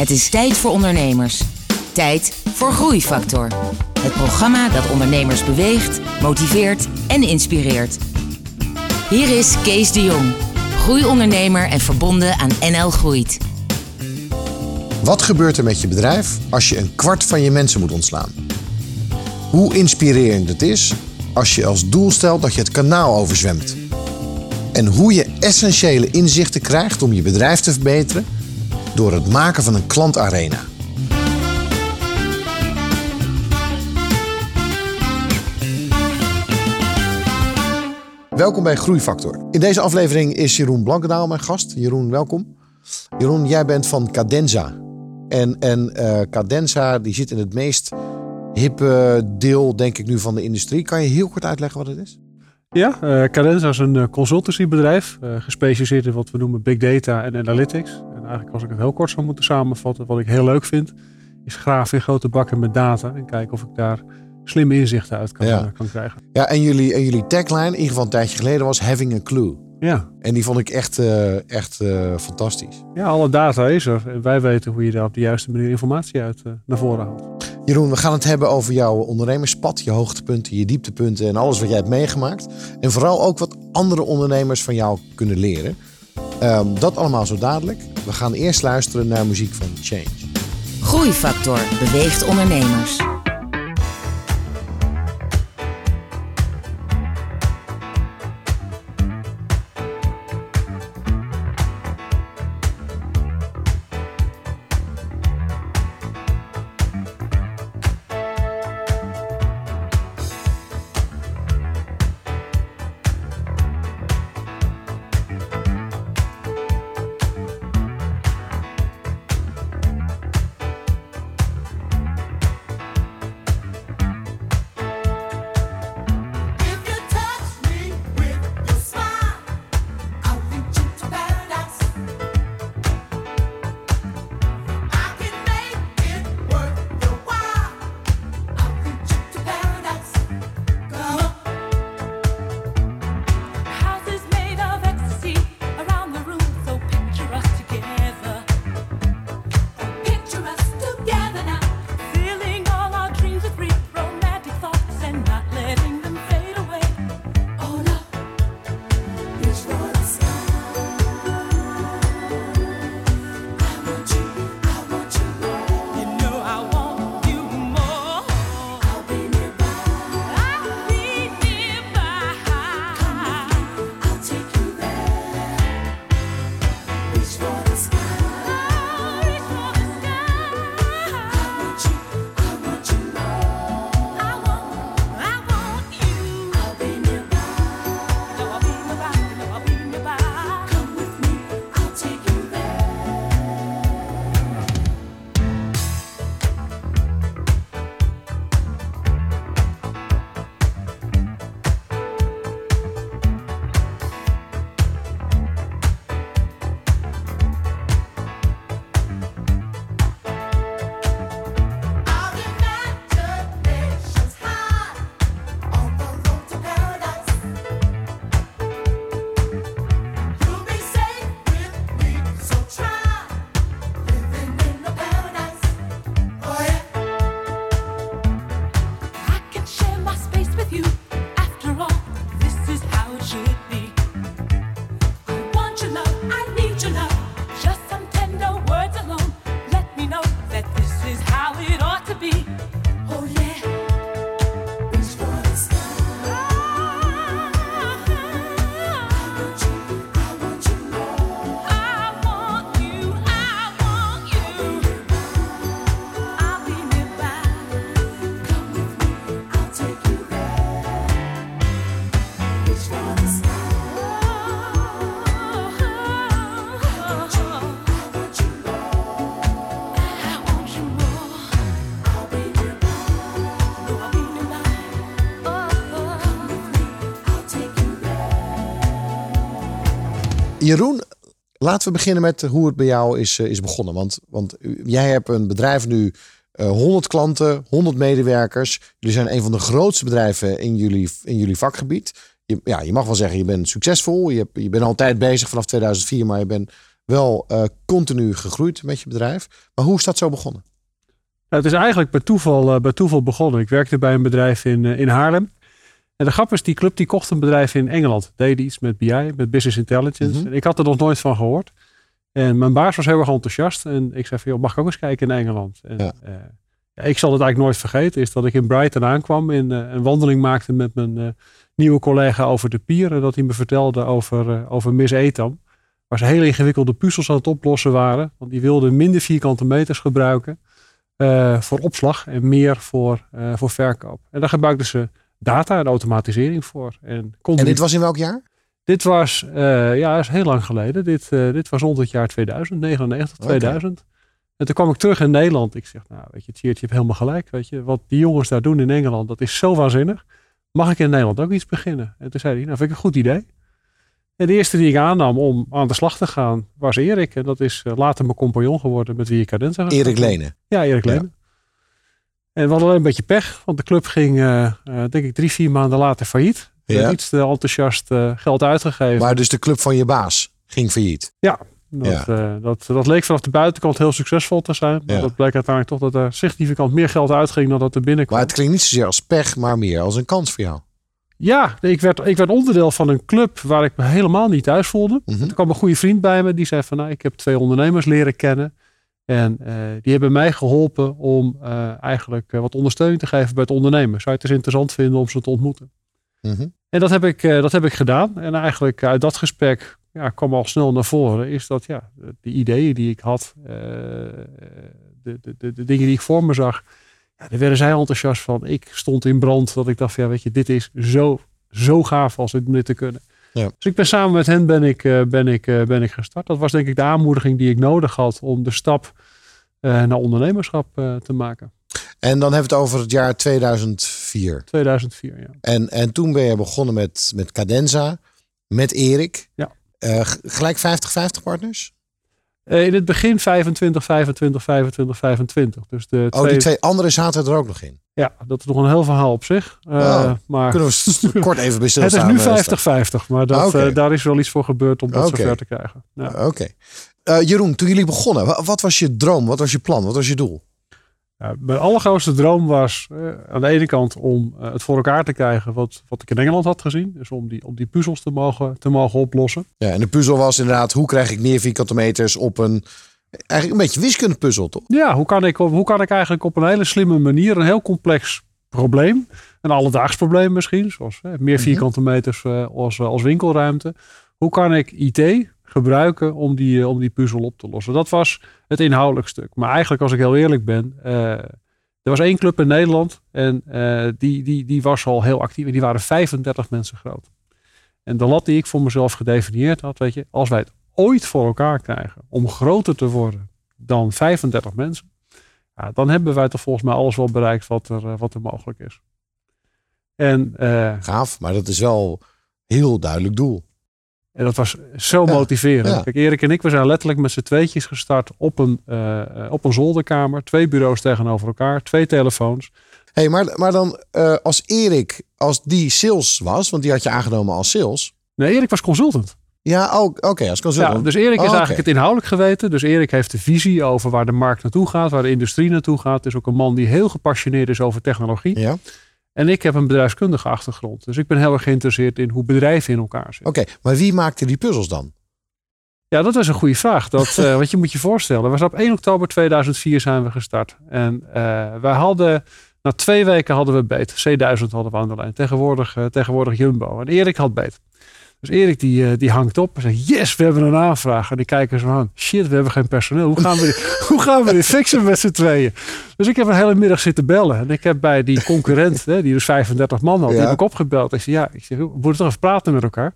Het is tijd voor ondernemers. Tijd voor Groeifactor. Het programma dat ondernemers beweegt, motiveert en inspireert. Hier is Kees de Jong, groeiondernemer en verbonden aan NL Groeit. Wat gebeurt er met je bedrijf als je een kwart van je mensen moet ontslaan? Hoe inspirerend het is als je als doel stelt dat je het kanaal overzwemt. En hoe je essentiële inzichten krijgt om je bedrijf te verbeteren door het maken van een klantarena. Welkom bij Groeifactor. In deze aflevering is Jeroen Blankendaal mijn gast. Jeroen, welkom. Jeroen, jij bent van Cadenza. En, en uh, Cadenza die zit in het meest hippe deel, denk ik nu, van de industrie. Kan je heel kort uitleggen wat het is? Ja, uh, Cadenza is een uh, consultancybedrijf, gespecialiseerd in wat we noemen big data en analytics. En eigenlijk als ik het heel kort zou moeten samenvatten, wat ik heel leuk vind, is graven in grote bakken met data en kijken of ik daar slimme inzichten uit kan, Ja. kan krijgen. Ja, en jullie, en jullie tagline, in ieder geval een tijdje geleden, was having a clue. Ja. En die vond ik echt, eh, echt eh, fantastisch. ja, alle data is er. En wij weten hoe je daar op de juiste manier informatie uit eh, naar voren haalt. Jeroen, we gaan het hebben over jouw ondernemerspad, je hoogtepunten, je dieptepunten en alles wat jij hebt meegemaakt. En vooral ook wat andere ondernemers van jou kunnen leren. Ehm, dat allemaal zo dadelijk. We gaan eerst luisteren naar muziek van Change. Groeifactor beweegt ondernemers. Jeroen, laten we beginnen met hoe het bij jou is, eh, is begonnen. Want, want jij hebt een bedrijf nu, eh 100 klanten, 100 medewerkers. Jullie zijn een van de grootste bedrijven in jullie, in jullie vakgebied. Je, ja, je mag wel zeggen, je bent succesvol. Je, hebt, je bent altijd bezig vanaf 2004, maar je bent wel eh, continu gegroeid met je bedrijf. Maar hoe is dat zo begonnen? Nou, het is eigenlijk bij toeval, eh, toeval begonnen. Ik werkte bij een bedrijf in, eh, in Haarlem. En de grap is, die club die kocht een bedrijf in Engeland. Deed iets met BI, met Business Intelligence. Mhm. En ik had er nog nooit van gehoord. En mijn baas was heel erg enthousiast. En ik zei van, joh, mag ik ook eens kijken in Engeland? En, Ja. eh, ja, ik zal het eigenlijk nooit vergeten. Is dat ik in Brighton aankwam. En eh, een wandeling maakte met mijn eh, nieuwe collega over de pier. En dat hij me vertelde over, over Miss Etam. Waar ze hele ingewikkelde puzzels aan het oplossen waren. Want die wilden minder vierkante meters gebruiken. voor opslag en meer voor, voor verkoop. En daar gebruikten ze data en automatisering voor. En, dit was in welk jaar? dit was, eh, ja, is heel lang geleden. Dit, eh, dit was rond het jaar 2000, 99, Oké. 2000. En toen kwam ik terug in Nederland. Ik zeg, nou, weet je, Tjeerd, je hebt helemaal gelijk. Weet je, wat die jongens daar doen in Engeland, dat is zo waanzinnig. Mag ik in Nederland ook iets beginnen? En toen zei hij, nou, vind ik een goed idee. En de eerste die ik aannam om aan de slag te gaan, was Erik. En dat is eh, later mijn compagnon geworden met wie ik Cadenza Erik. Lenen. Ja, Erik Ja. En we hadden alleen een beetje pech, want de club ging, eh, eh, denk ik, drie, vier maanden later failliet. Ja. iets te enthousiast eh, geld uitgegeven. Maar dus de club van je baas ging failliet. Dat, Ja. dat, dat leek vanaf de buitenkant heel succesvol te zijn. Maar Ja. dat bleek uiteindelijk toch dat er significant meer geld uitging dan dat er binnenkwam. Maar het klinkt niet zozeer als pech, maar meer als een kans voor jou. Ja, ik werd, ik werd onderdeel van een club waar ik me helemaal niet thuis voelde. Mhm. Er kwam een goede vriend bij me die zei van nou, ik heb twee ondernemers leren kennen. En eh, die hebben mij geholpen om eh, eigenlijk eh, wat ondersteuning te geven bij het ondernemen. Zou je het eens interessant vinden om ze te ontmoeten? Mhm. En dat heb ik, dat heb ik gedaan. En eigenlijk uit dat gesprek ja, kwam al snel naar voren. Is dat ja, de ideeën die ik had, de, de, de, de dingen die ik voor me zag. Ja, daar werden zij enthousiast van. Ik stond in brand. Dat ik dacht ja, weet je, dit is zo, zo gaaf als om dit te kunnen. Ja. Dus ik ben samen met hen ben ik, eh, ben, ik, eh, ben ik gestart. Dat was denk ik de aanmoediging die ik nodig had om de stap eh, naar ondernemerschap te maken. En dan hebben we het over het jaar 2004. 2004, ja. En, en toen ben je begonnen met, met Cadenza, met Erik. Ja. Gelijk 50-50 partners? Eh, in het begin 25, 25, 25, 25. Dus de Oh, twee, die twee andere zaten er ook nog in. Ja, dat is nog een heel verhaal op zich. Wow. maar Kunnen we kort even bij het is nu eh, 50-50, maar dat, Ah, eh, daar is wel iets voor gebeurd om dat Oké. zover te krijgen. Ja. Oké. Eh, Jeroen, toen jullie begonnen, wa- wat was je droom? Wat was je plan? Wat was je doel? Ja, mijn allergrootste droom was eh, aan de ene kant om eh, het voor elkaar te krijgen wat, wat ik in Engeland had gezien. Dus om die, om die puzzels te mogen, te mogen oplossen. Ja, en de puzzel was inderdaad, hoe krijg ik meer vierkante meters op een... Eigenlijk een beetje wiskundepuzzel, toch? Ja, hoe kan, ik, hoe kan ik eigenlijk op een hele slimme manier een heel complex probleem, een alledaags probleem misschien, zoals hè, meer Mhm. vierkante meters eh, als, eh, als winkelruimte. Hoe kan ik IT gebruiken om die, eh, om die puzzel op te lossen? Dat was het inhoudelijk stuk. Maar eigenlijk, als ik heel eerlijk ben, eh, er was één club in Nederland en eh, die, die, die was al heel actief en die waren 35 mensen groot. En de lat die ik voor mezelf gedefinieerd had, weet je, als wij het ooit voor elkaar krijgen om groter te worden dan 35 mensen, ja, dan hebben wij toch volgens mij alles wel bereikt wat er, wat er mogelijk is. En, Gaaf, maar dat is wel heel duidelijk doel. En dat was zo Ja, motiverend. ja. Kijk, Erik en ik, we zijn letterlijk met z'n tweetjes gestart op een, eh, op een zolderkamer. Twee bureaus tegenover elkaar, twee telefoons. hey, maar, maar dan eh, als Erik, als die sales was, want die had je aangenomen als sales. Nee, Erik was consultant. Ja, oké, als Ja, consultant. dus Erik is Oh, eigenlijk het inhoudelijk geweten. Dus Erik heeft de visie over waar de markt naartoe gaat, waar de industrie naartoe gaat. Het is ook een man die heel gepassioneerd is over technologie. Ja, En ik heb een bedrijfskundige achtergrond. Dus ik ben heel erg geïnteresseerd in hoe bedrijven in elkaar zitten. oké. Maar wie maakte die puzzels dan? Ja, dat was een goede vraag. Dat, eh, wat je moet je voorstellen. We zijn op 1 oktober 2004 zijn we gestart. En eh, wij hadden, na twee weken hadden we beet. C1000 hadden we aan de lijn. Tegenwoordig, eh, tegenwoordig Jumbo. En Erik had beet. Dus Erik die, eh, die hangt op en zegt, yes, we hebben een aanvraag. En die kijken zo aan, shit, we hebben geen personeel. Hoe gaan we dit, hoe gaan we dit fixen met z'n tweeën? Dus ik heb een hele middag zitten bellen. En ik heb bij die concurrent, hè, die dus 35 man had, die heb ik opgebeld. Ik zei, ja, ik zeg, we moeten toch even praten met elkaar.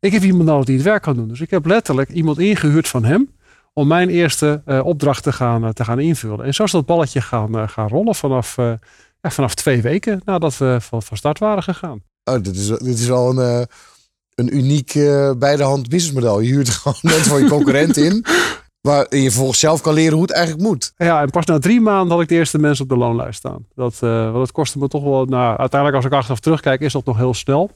Ik heb iemand nodig die het werk kan doen. Dus ik heb letterlijk iemand ingehuurd van hem om mijn eerste eh, opdracht te gaan, eh, te gaan invullen. En zo is dat balletje gaan, gaan rollen vanaf, ja, vanaf twee weken nadat we van, van start waren gegaan. Oh, dit is, dit is wel een, een uniek eh bij de hand businessmodel. Je huurt gewoon mensen van je concurrent in. Waar je volgens zelf kan leren hoe het eigenlijk moet. Ja, en pas na drie maanden had ik de eerste mensen op de loonlijst staan. Dat, want dat kostte me toch wel, nou, uiteindelijk als ik achteraf terugkijk, is dat nog heel snel.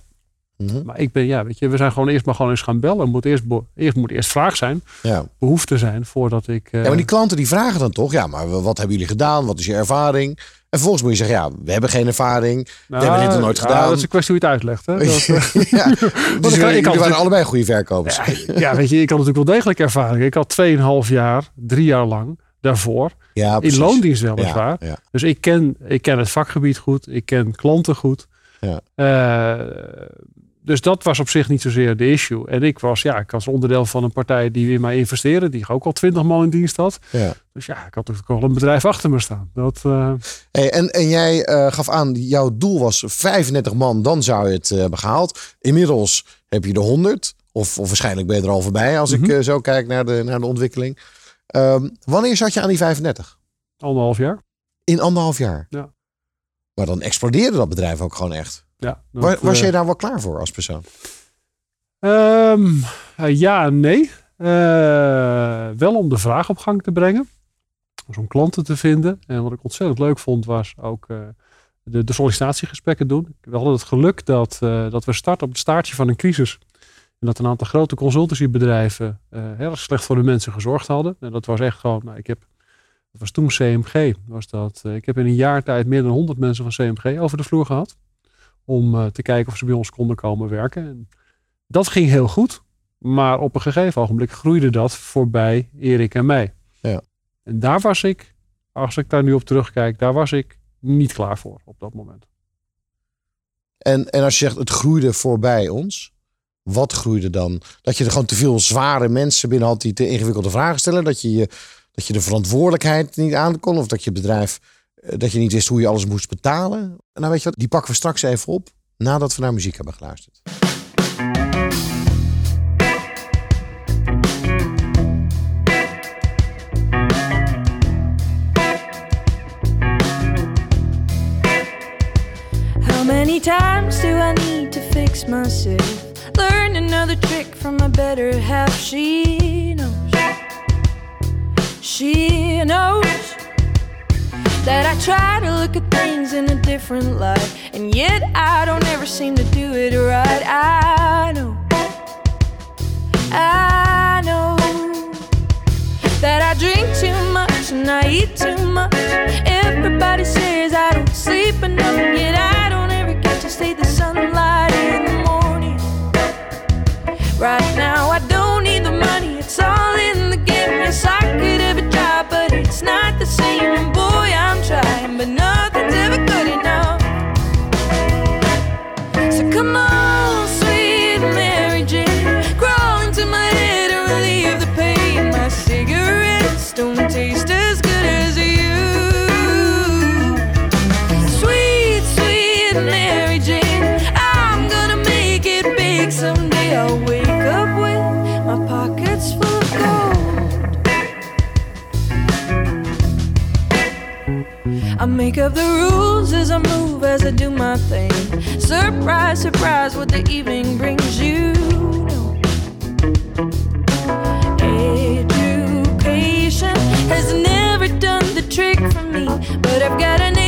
Mhm. Maar ik ben, ja, weet je, we zijn gewoon eerst maar gewoon eens gaan bellen. Moet eerst, eerst moet eerst vraag zijn, Ja. behoefte zijn, voordat ik... eh, ja, maar die klanten die vragen dan toch, ja, maar wat hebben jullie gedaan? Wat is je ervaring? En vervolgens moet je zeggen, ja, we hebben geen ervaring. nou, we hebben dit nog nooit ja, gedaan. Dat is een kwestie hoe je het uitlegt. Hè? Dat, eh, ja, dus ik kan- jullie ik kan waren natuurlijk- allebei goede verkopers. ja, weet je, ik had natuurlijk wel degelijk ervaring. Ik had 2,5 jaar, drie jaar lang daarvoor. Ja, in loondienst weliswaar. Ja, ja. Dus ik ken, ik ken het vakgebied goed. Ik ken klanten goed. Ja. Eh, dus dat was op zich niet zozeer de issue. En ik was, ja, ik was onderdeel van een partij die in mij investeerde. Die ook al 20 man in dienst had. Ja. Dus ja, ik had natuurlijk al een bedrijf achter me staan. Dat, eh, Hey, en, en jij eh, gaf aan, jouw doel was 35 man, dan zou je het eh, hebben gehaald. Inmiddels heb je de 100. Of, of waarschijnlijk ben je er al voorbij als ik Mhm. zo kijk naar de, naar de ontwikkeling. Ehm, wanneer zat je aan die 35? anderhalf jaar. In anderhalf jaar. Ja. Maar dan explodeerde dat bedrijf ook gewoon echt. Ja, dat, was eh, jij daar wel klaar voor als persoon? Ehm, eh, ja nee. Eh, wel om de vraag op gang te brengen. Dus om klanten te vinden. En wat ik ontzettend leuk vond was ook de, de sollicitatiegesprekken doen. We hadden het geluk dat, dat we starten op het staartje van een crisis. En dat een aantal grote consultancybedrijven eh, heel erg slecht voor de mensen gezorgd hadden. En dat was echt gewoon, nou, ik heb, dat was toen CMG. Was dat, ik heb in een jaar tijd meer dan 100 mensen van CMG over de vloer gehad. Om eh, te kijken of ze bij ons konden komen werken. En dat ging heel goed. Maar op een gegeven ogenblik groeide dat voorbij Erik en mij. Ja. En daar was ik, als ik daar nu op terugkijk, daar was ik niet klaar voor op dat moment. En, en als je zegt, het groeide voorbij ons. Wat groeide dan? Dat je er gewoon te veel zware mensen binnen had die te ingewikkelde vragen stellen. Dat je, je, dat je de verantwoordelijkheid niet aan kon. Of dat je bedrijf, dat je niet wist hoe je alles moest betalen. Nou weet je wat, die pakken we straks even op. Nadat we naar muziek hebben geluisterd. How many times do I need to fix myself? Learn another trick from my better half. She knows. She knows that I try to look at things in a different light, and yet I don't ever seem to do it right. I know. I know that I drink too much and I eat too much. Everybody says I don't sleep enough, yet I don't ever get to see the sunlight in the morning. Right now, I don't need the money, it's all in the game. Yes, I could have a job, but it's not the come on. Make up the rules as I move, as I do my thing. Surprise, surprise, what the evening brings you. Education has never done the trick for me, but I've got an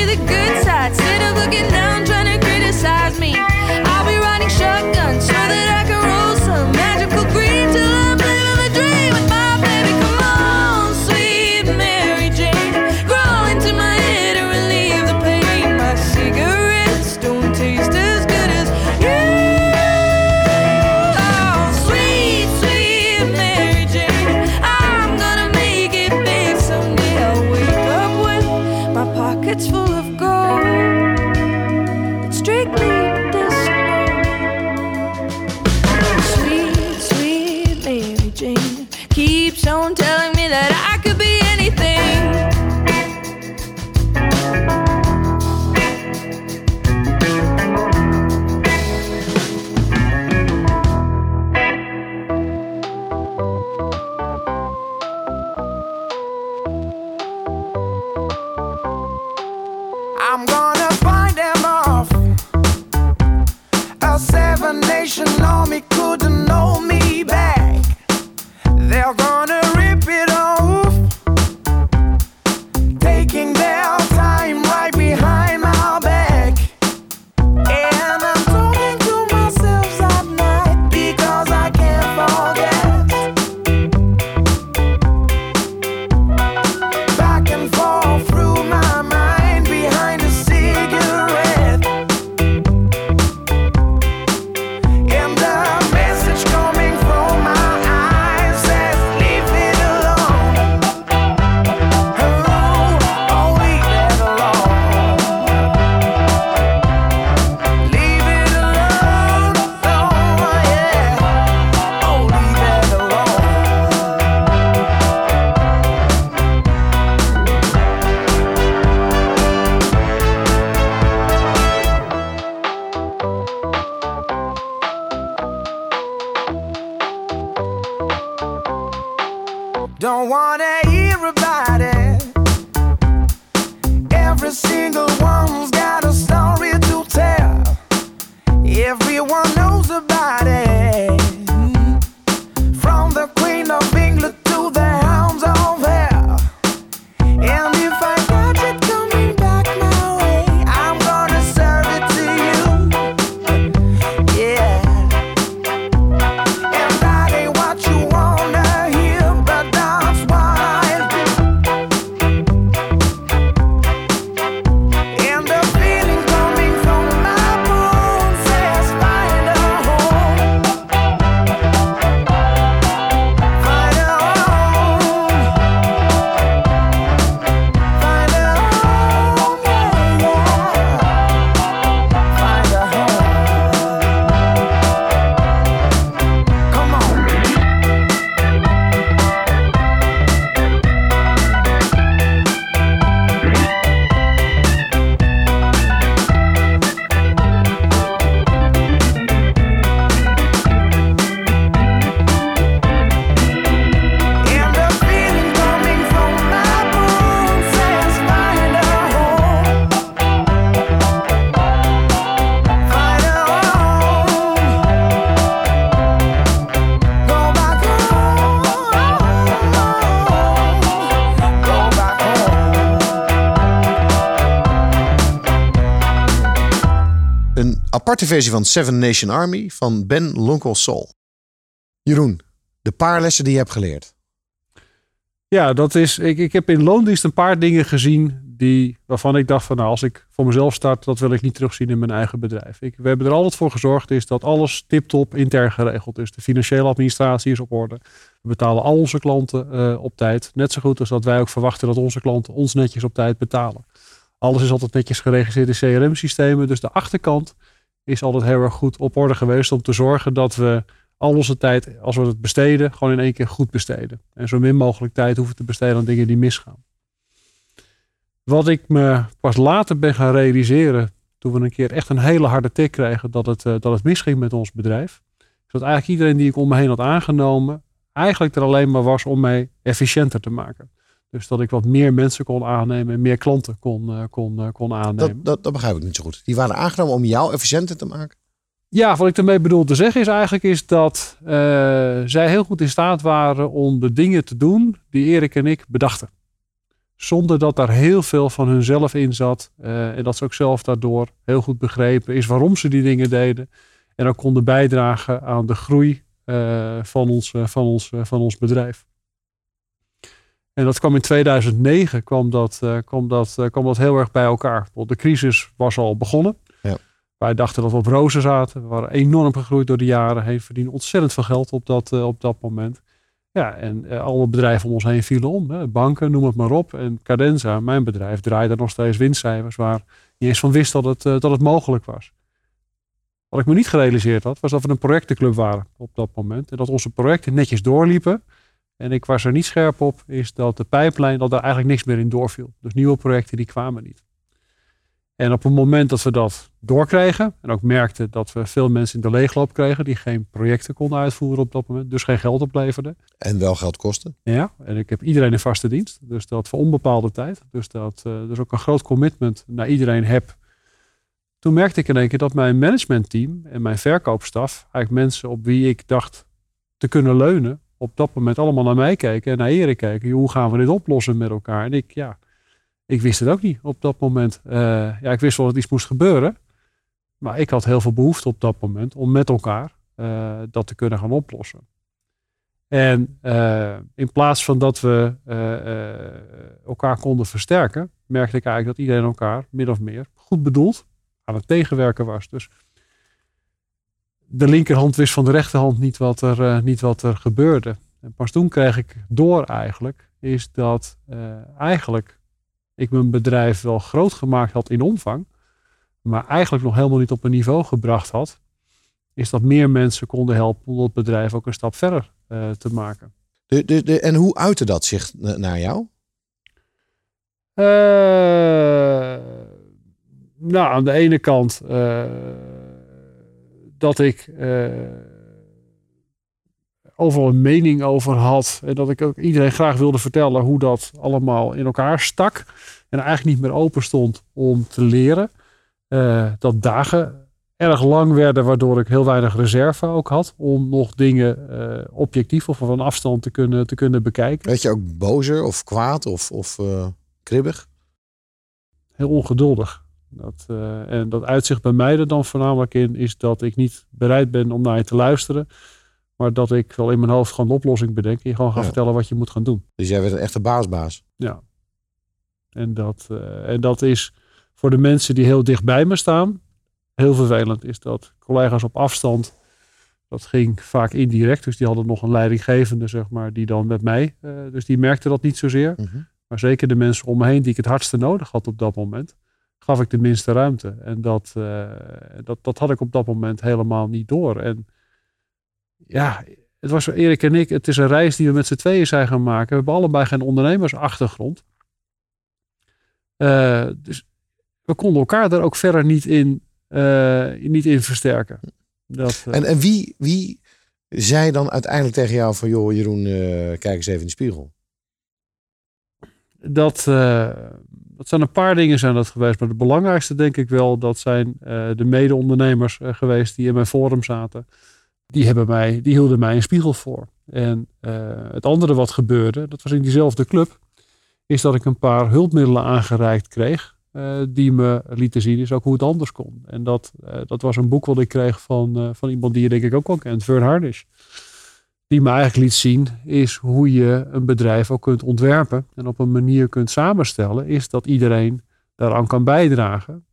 see the good side. Instead of looking down, trying to criticize me, I'll be riding shotgun so that I aparte versie van Seven Nation Army van Ben Lonkel Soul. Jeroen, de paar lessen die je hebt geleerd. Ja, dat is. Ik, ik heb in loondienst een paar dingen gezien die, waarvan ik dacht van nou, als ik voor mezelf start, dat wil ik niet terugzien in mijn eigen bedrijf. Ik, we hebben er altijd voor gezorgd is dat alles tip-top intern geregeld is. De financiële administratie is op orde. We betalen al onze klanten eh, op tijd. Net zo goed als dat wij ook verwachten dat onze klanten ons netjes op tijd betalen. Alles is altijd netjes geregistreerd in CRM-systemen. Dus de achterkant is altijd heel erg goed op orde geweest om te zorgen dat we al onze tijd, als we het besteden, gewoon in één keer goed besteden. En zo min mogelijk tijd hoeven te besteden aan dingen die misgaan. Wat ik me pas later ben gaan realiseren, toen we een keer echt een hele harde tik kregen dat het, eh, dat het misging met ons bedrijf, is dat eigenlijk iedereen die ik om me heen had aangenomen, eigenlijk er alleen maar was om mij efficiënter te maken. Dus dat ik wat meer mensen kon aannemen en meer klanten kon, eh, kon, eh, kon aannemen. Dat, dat, dat begrijp ik niet zo goed. Die waren aangenomen om jou efficiënter te maken. Ja, wat ik ermee bedoel te zeggen is eigenlijk is dat eh, zij heel goed in staat waren om de dingen te doen die Erik en ik bedachten. Zonder dat daar heel veel van hunzelf in zat. en dat ze ook zelf daardoor heel goed begrepen is waarom ze die dingen deden. En ook konden bijdragen aan de groei van, ons, van, ons, van ons bedrijf. En dat kwam in 2009 kwam dat, eh, kwam dat, eh, kwam dat heel erg bij elkaar. De crisis was al begonnen. Ja. Wij dachten dat we op rozen zaten. We waren enorm gegroeid door de jaren heen. Verdienen ontzettend veel geld op dat, eh, op dat moment. Ja, en alle bedrijven om ons heen vielen om. Hè. Banken, noem het maar op. En Cadenza, mijn bedrijf, draaide nog steeds winstcijfers waar niet eens van wist dat het, dat het mogelijk was. Wat ik me niet gerealiseerd had, was dat we een projectenclub waren op dat moment. En dat onze projecten netjes doorliepen. En ik was er niet scherp op, is dat de pijplijn, dat daar eigenlijk niks meer in doorviel. Dus nieuwe projecten die kwamen niet. En op het moment dat we dat doorkregen, en ook merkten dat we veel mensen in de leegloop kregen die geen projecten konden uitvoeren op dat moment, dus geen geld opleverden. En wel geld kosten. Ja, en ik heb iedereen in vaste dienst, dus dat voor onbepaalde tijd. Dus dat eh, dus ook een groot commitment naar iedereen heb. Toen merkte ik in één keer dat mijn managementteam en mijn verkoopstaf, eigenlijk mensen op wie ik dacht te kunnen leunen, op dat moment allemaal naar mij keken en naar Erik keken. Hoe gaan we dit oplossen met elkaar? En ik, ja, ik wist het ook niet op dat moment. Eh, ja, ik wist wel dat iets moest gebeuren. Maar ik had heel veel behoefte op dat moment om met elkaar eh, dat te kunnen gaan oplossen. En eh, in plaats van dat we elkaar konden versterken, merkte ik eigenlijk dat iedereen elkaar min of meer goed bedoeld aan het tegenwerken was. Dus de linkerhand wist van de rechterhand niet wat er, eh, niet wat er gebeurde. En pas toen kreeg ik door eigenlijk, is dat eh, eigenlijk ik mijn bedrijf wel groot gemaakt had in omvang, maar eigenlijk nog helemaal niet op een niveau gebracht had, is dat meer mensen konden helpen om het bedrijf ook een stap verder eh, te maken. De, de, de, en hoe uitte dat zich na- naar jou? Nou, aan de ene kant dat ik eh, overal een mening over had. En dat ik ook iedereen graag wilde vertellen hoe dat allemaal in elkaar stak. En eigenlijk niet meer open stond om te leren. Eh, dat dagen erg lang werden, waardoor ik heel weinig reserve ook had. Om nog dingen eh, objectief of van afstand te kunnen, te kunnen bekijken. Werd je ook bozer of kwaad of, of eh, kribbig? heel ongeduldig. Dat, eh, en dat uitzicht bij mij er dan voornamelijk in is dat ik niet bereid ben om naar je te luisteren. Maar dat ik wel in mijn hoofd gewoon een oplossing bedenk. En je gewoon ga Ja. vertellen wat je moet gaan doen. Dus jij werd een echte baasbaas. Ja. En dat, eh, en dat is voor de mensen die heel dicht bij me staan. Heel vervelend is dat collega's op afstand. Dat ging vaak indirect. Dus die hadden nog een leidinggevende, zeg maar, die dan met mij. eh, dus die merkte dat niet zozeer. Mhm. Maar zeker de mensen om me heen die ik het hardste nodig had op dat moment, gaf ik de minste ruimte. En dat, eh, dat, dat had ik op dat moment helemaal niet door. En ja, het was voor Erik en ik, het is een reis die we met z'n tweeën zijn gaan maken. We hebben allebei geen ondernemersachtergrond. Eh, dus we konden elkaar daar ook verder niet in, eh, niet in versterken. Dat, En, en wie, wie zei dan uiteindelijk tegen jou van... joh Jeroen, kijk eens even in de spiegel. dat, dat zijn een paar dingen zijn dat geweest. Maar het belangrijkste denk ik wel, dat zijn eh, de mede-ondernemers eh, geweest die in mijn forum zaten. Die, hebben mij, die hielden mij een spiegel voor. En eh, het andere wat gebeurde, dat was in diezelfde club, is dat ik een paar hulpmiddelen aangereikt kreeg. die me lieten zien is ook hoe het anders kon. En dat, dat was een boek wat ik kreeg van, van iemand die je denk ik ook wel kent, Vern Harnish die me eigenlijk liet zien, is hoe je een bedrijf ook kunt ontwerpen en op een manier kunt samenstellen, is dat iedereen daaraan kan bijdragen.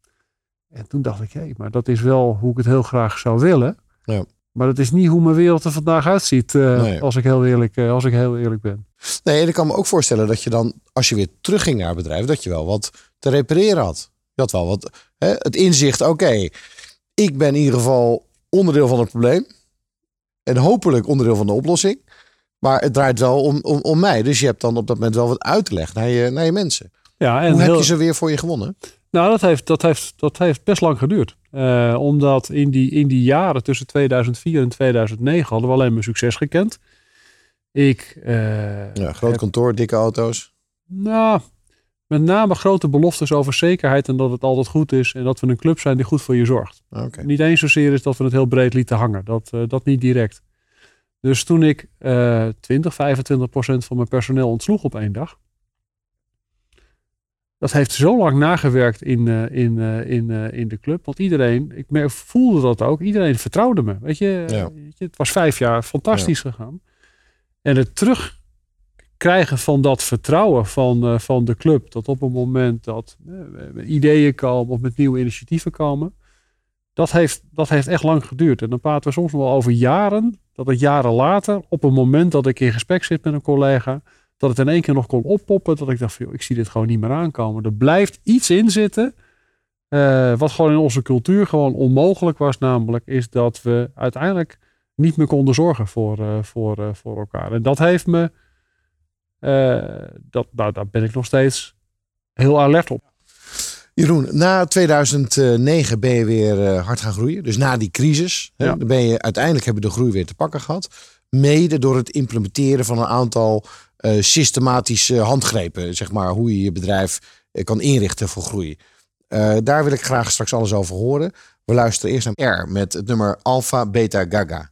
En toen dacht ik, hé, maar dat is wel hoe ik het heel graag zou willen. Ja. Maar dat is niet hoe mijn wereld er vandaag uitziet, eh, Nee. als, ik heel eerlijk, eh, als ik heel eerlijk ben. Nee, en ik kan me ook voorstellen dat je dan, als je weer terugging naar het bedrijf, dat je wel wat te repareren had. Je had wel wat, hè, het inzicht, oké, ik ben in ieder geval onderdeel van het probleem. En hopelijk onderdeel van de oplossing. Maar het draait wel om, om, om mij. Dus je hebt dan op dat moment wel wat uit te leggen naar je, naar je mensen. Ja, en Hoe heel, heb je ze weer voor je gewonnen? Nou, dat heeft, dat heeft, dat heeft best lang geduurd. Eh, omdat in die, in die jaren tussen 2004 en 2009 hadden we alleen maar succes gekend. Ik, eh, Ja, groot heb- kantoor, dikke auto's. Nou, met name grote beloftes over zekerheid en dat het altijd goed is. En dat we een club zijn die goed voor je zorgt. Oké. Niet eens zozeer is dat we het heel breed lieten hangen. Dat, eh, dat niet direct. Dus toen ik eh 20, 25 procent van mijn personeel ontsloeg op één dag. Dat heeft zo lang nagewerkt in, eh, in, eh, in, eh, in de club. Want iedereen, ik voelde dat ook. Iedereen vertrouwde me. Weet je, Ja. weet je het was vijf jaar fantastisch gegaan. En het terugkrijgen van dat vertrouwen van, eh, van de club. Dat op het moment dat eh, ideeën komen of met nieuwe initiatieven komen. Dat heeft, dat heeft echt lang geduurd. En dan praten we soms wel over jaren. Dat het jaren later, op een moment dat ik in gesprek zit met een collega. Dat het in één keer nog kon oppoppen. Dat ik dacht van, ik zie dit gewoon niet meer aankomen. Er blijft iets in zitten. eh, wat gewoon in onze cultuur gewoon onmogelijk was. Namelijk is dat we uiteindelijk niet meer konden zorgen voor, voor, voor elkaar. En dat heeft me... eh, dat, nou, daar ben ik nog steeds heel alert op. Jeroen, na 2009 ben je weer eh, hard gaan groeien. Dus na die crisis. Hè, Ja. dan ben je, uiteindelijk hebben we de groei weer te pakken gehad. Mede door het implementeren van een aantal eh, systematische handgrepen. Zeg maar hoe je je bedrijf kan inrichten voor groei. Daar wil ik graag straks alles over horen. We luisteren eerst naar R met het nummer Alpha Beta Gaga.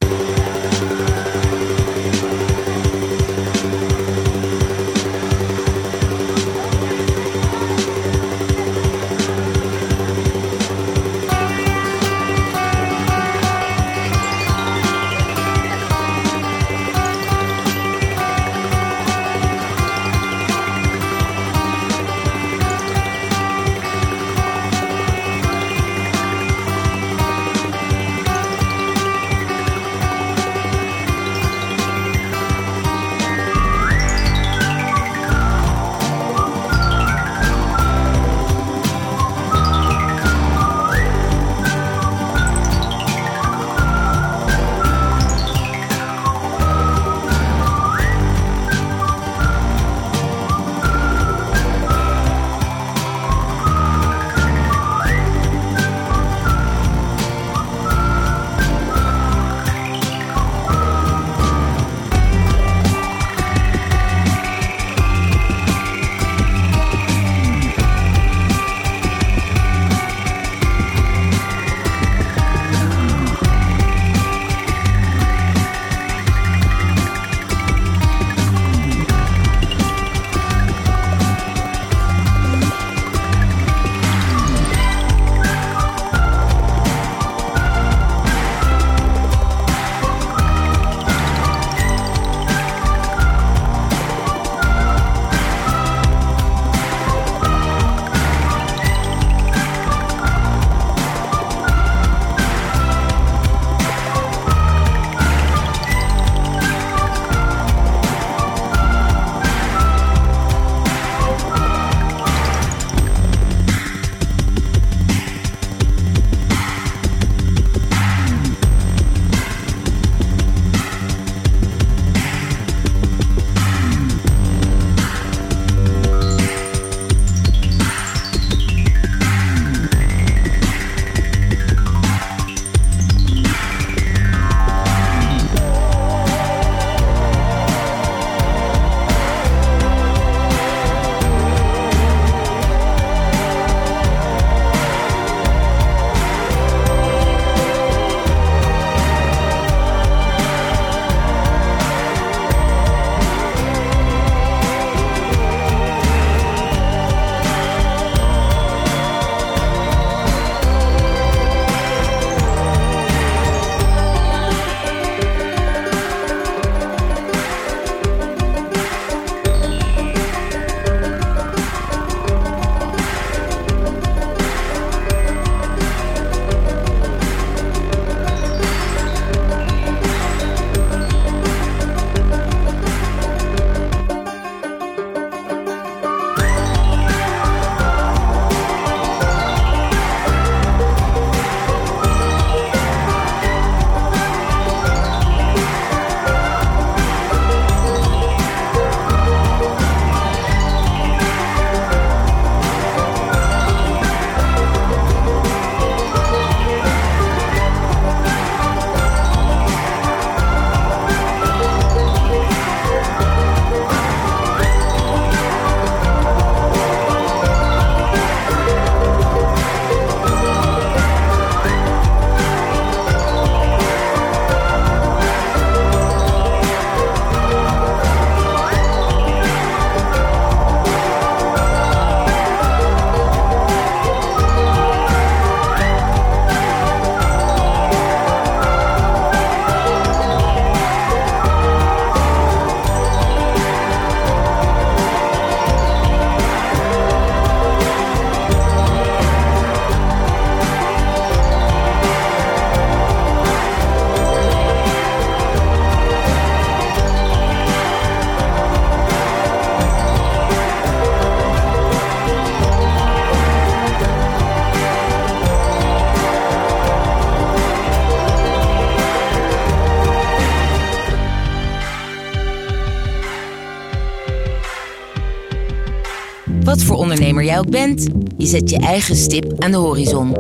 Jij bent, je zet je eigen stip aan de horizon.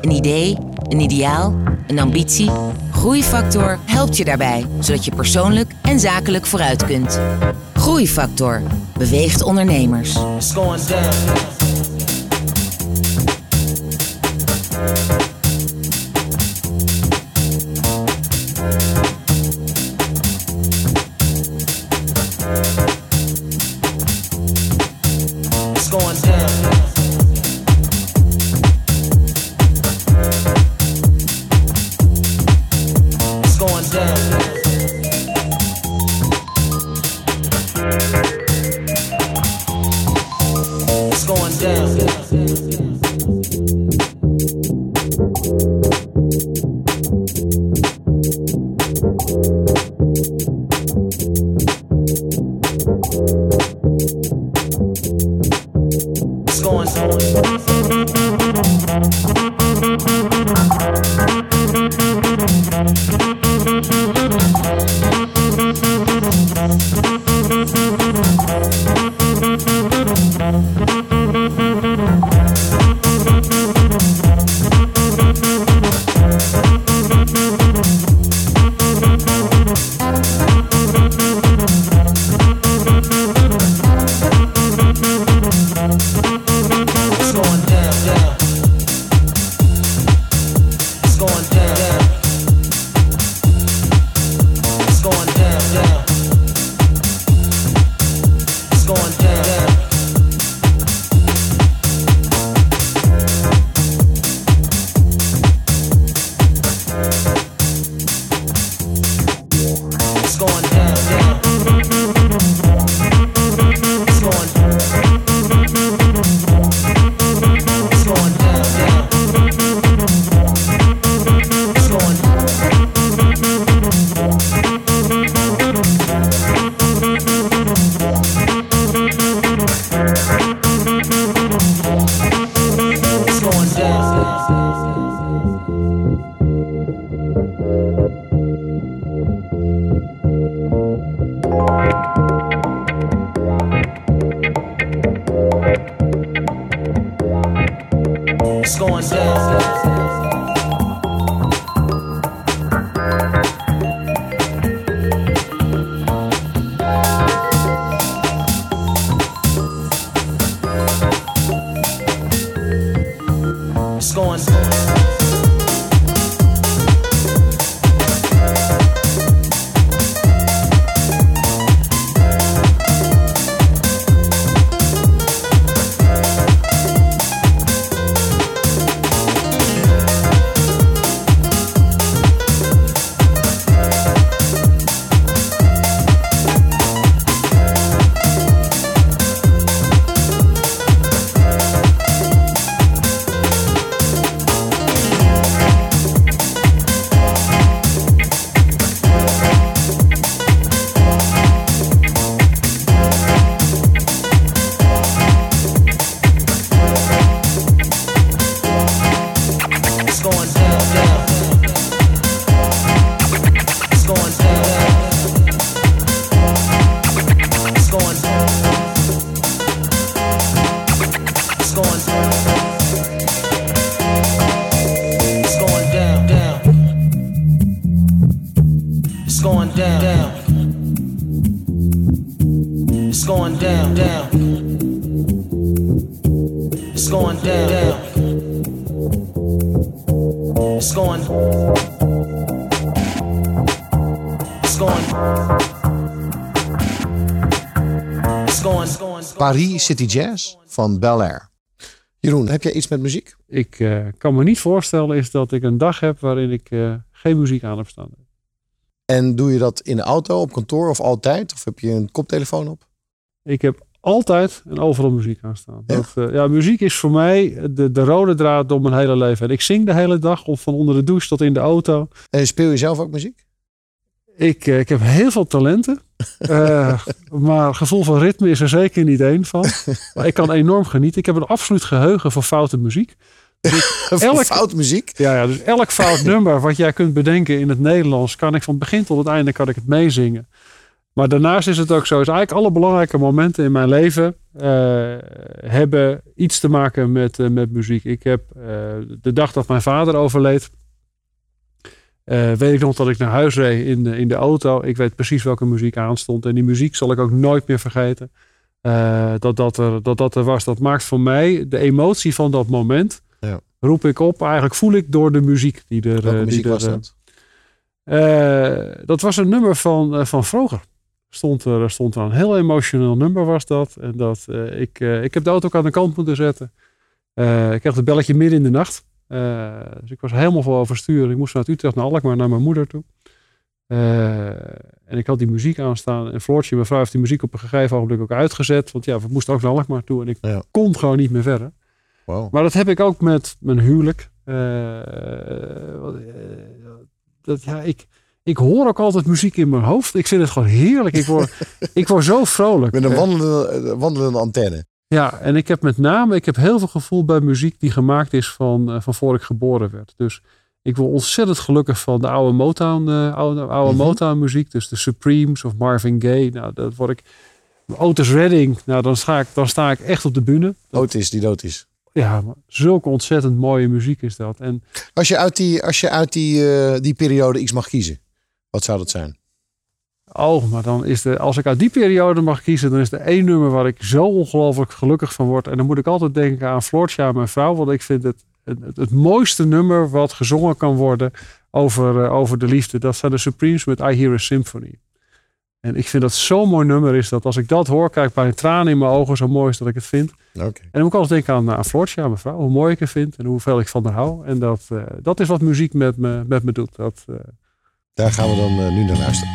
Een idee, een ideaal, een ambitie. Groeifactor helpt je daarbij, zodat je persoonlijk en zakelijk vooruit kunt. Groeifactor beweegt ondernemers. It's going. It's going. It's going. It's going. Paris City Jazz van Bel Air. Jeroen, heb jij iets met muziek? Ik eh, kan me niet voorstellen is dat ik een dag heb waarin ik eh, geen muziek aan heb staan. En doe je dat in de auto, op kantoor of altijd? Of heb je een koptelefoon op? Ik heb altijd en overal muziek aan staan. Ja? Dat, eh, ja, muziek is voor mij de, de rode draad door mijn hele leven. En ik zing de hele dag, of van onder de douche tot in de auto. En speel je zelf ook muziek? Ik, eh, ik heb heel veel talenten. Eh, maar gevoel van ritme is er zeker niet één van. Maar ik kan enorm genieten. Ik heb een absoluut geheugen voor foute muziek. Elk- Fout muziek? Ja, ja, dus elk fout nummer wat jij kunt bedenken in het Nederlands, kan ik van begin tot het einde kan ik het meezingen. Maar daarnaast is het ook zo, is eigenlijk alle belangrijke momenten in mijn leven eh, hebben iets te maken met, eh, met muziek. Ik heb eh, de dag dat mijn vader overleed, weet ik nog dat ik naar huis reed in de, in de auto. Ik weet precies welke muziek aanstond. En die muziek zal ik ook nooit meer vergeten. Dat, dat, er, dat dat er was. Dat maakt voor mij de emotie van dat moment. Ja. Roep ik op. Eigenlijk voel ik door de muziek die er. Welke eh, muziek die er, was dat? dat was een nummer van, van vroeger. Stond er, stond er een heel emotioneel nummer was dat. En dat eh, ik, eh, ik heb de auto ook aan de kant moeten zetten. Eh, ik kreeg het belletje midden in de nacht. Dus ik was helemaal vol overstuur. Ik moest vanuit Utrecht naar Alkmaar naar mijn moeder toe. En ik had die muziek aanstaan. En Floortje, mijn vrouw, heeft die muziek op een gegeven ogenblik ook uitgezet. Want ja, we moesten ook naar Alkmaar toe. En ik Ja. kon gewoon niet meer verder. Wow. Maar dat heb ik ook met mijn huwelijk. Dat, ja, ik, ik hoor ook altijd muziek in mijn hoofd. Ik vind het gewoon heerlijk. Ik word, ik word zo vrolijk. Met een wandelende, wandelende antenne. ja, en ik heb met name, ik heb heel veel gevoel bij muziek die gemaakt is van, eh, van voor ik geboren werd. Dus ik word ontzettend gelukkig van de oude Motown, eh, oude, oude Mhm. Motown muziek. Dus de Supremes of Marvin Gaye. Nou, dat word ik. Otis Redding, nou dan sta ik, dan sta ik echt op de bühne. Otis, die dood is. Ja, maar zulke ontzettend mooie muziek is dat. En Als je uit die, als je uit die, eh, die periode iets mag kiezen, wat zou dat zijn? Oh, maar dan is de, als ik uit die periode mag kiezen, dan is er één nummer waar ik zo ongelooflijk gelukkig van word. En dan moet ik altijd denken aan Floortje, mijn vrouw. Want ik vind het het, het, het mooiste nummer wat gezongen kan worden over, eh, over de liefde. Dat zijn de Supremes met I Hear a Symphony. En ik vind dat zo'n mooi nummer is dat als ik dat hoor, kijk ik bij een traan in mijn ogen. Zo mooi is dat ik het vind. En dan moet ik altijd denken aan, aan Floortje, mijn vrouw. Hoe mooi ik het vind en hoeveel ik van haar hou. En dat, eh, dat is wat muziek met me, met me doet. Dat, eh, Daar gaan we dan eh, nu naar luisteren.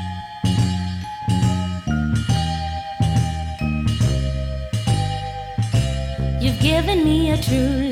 You've given me a true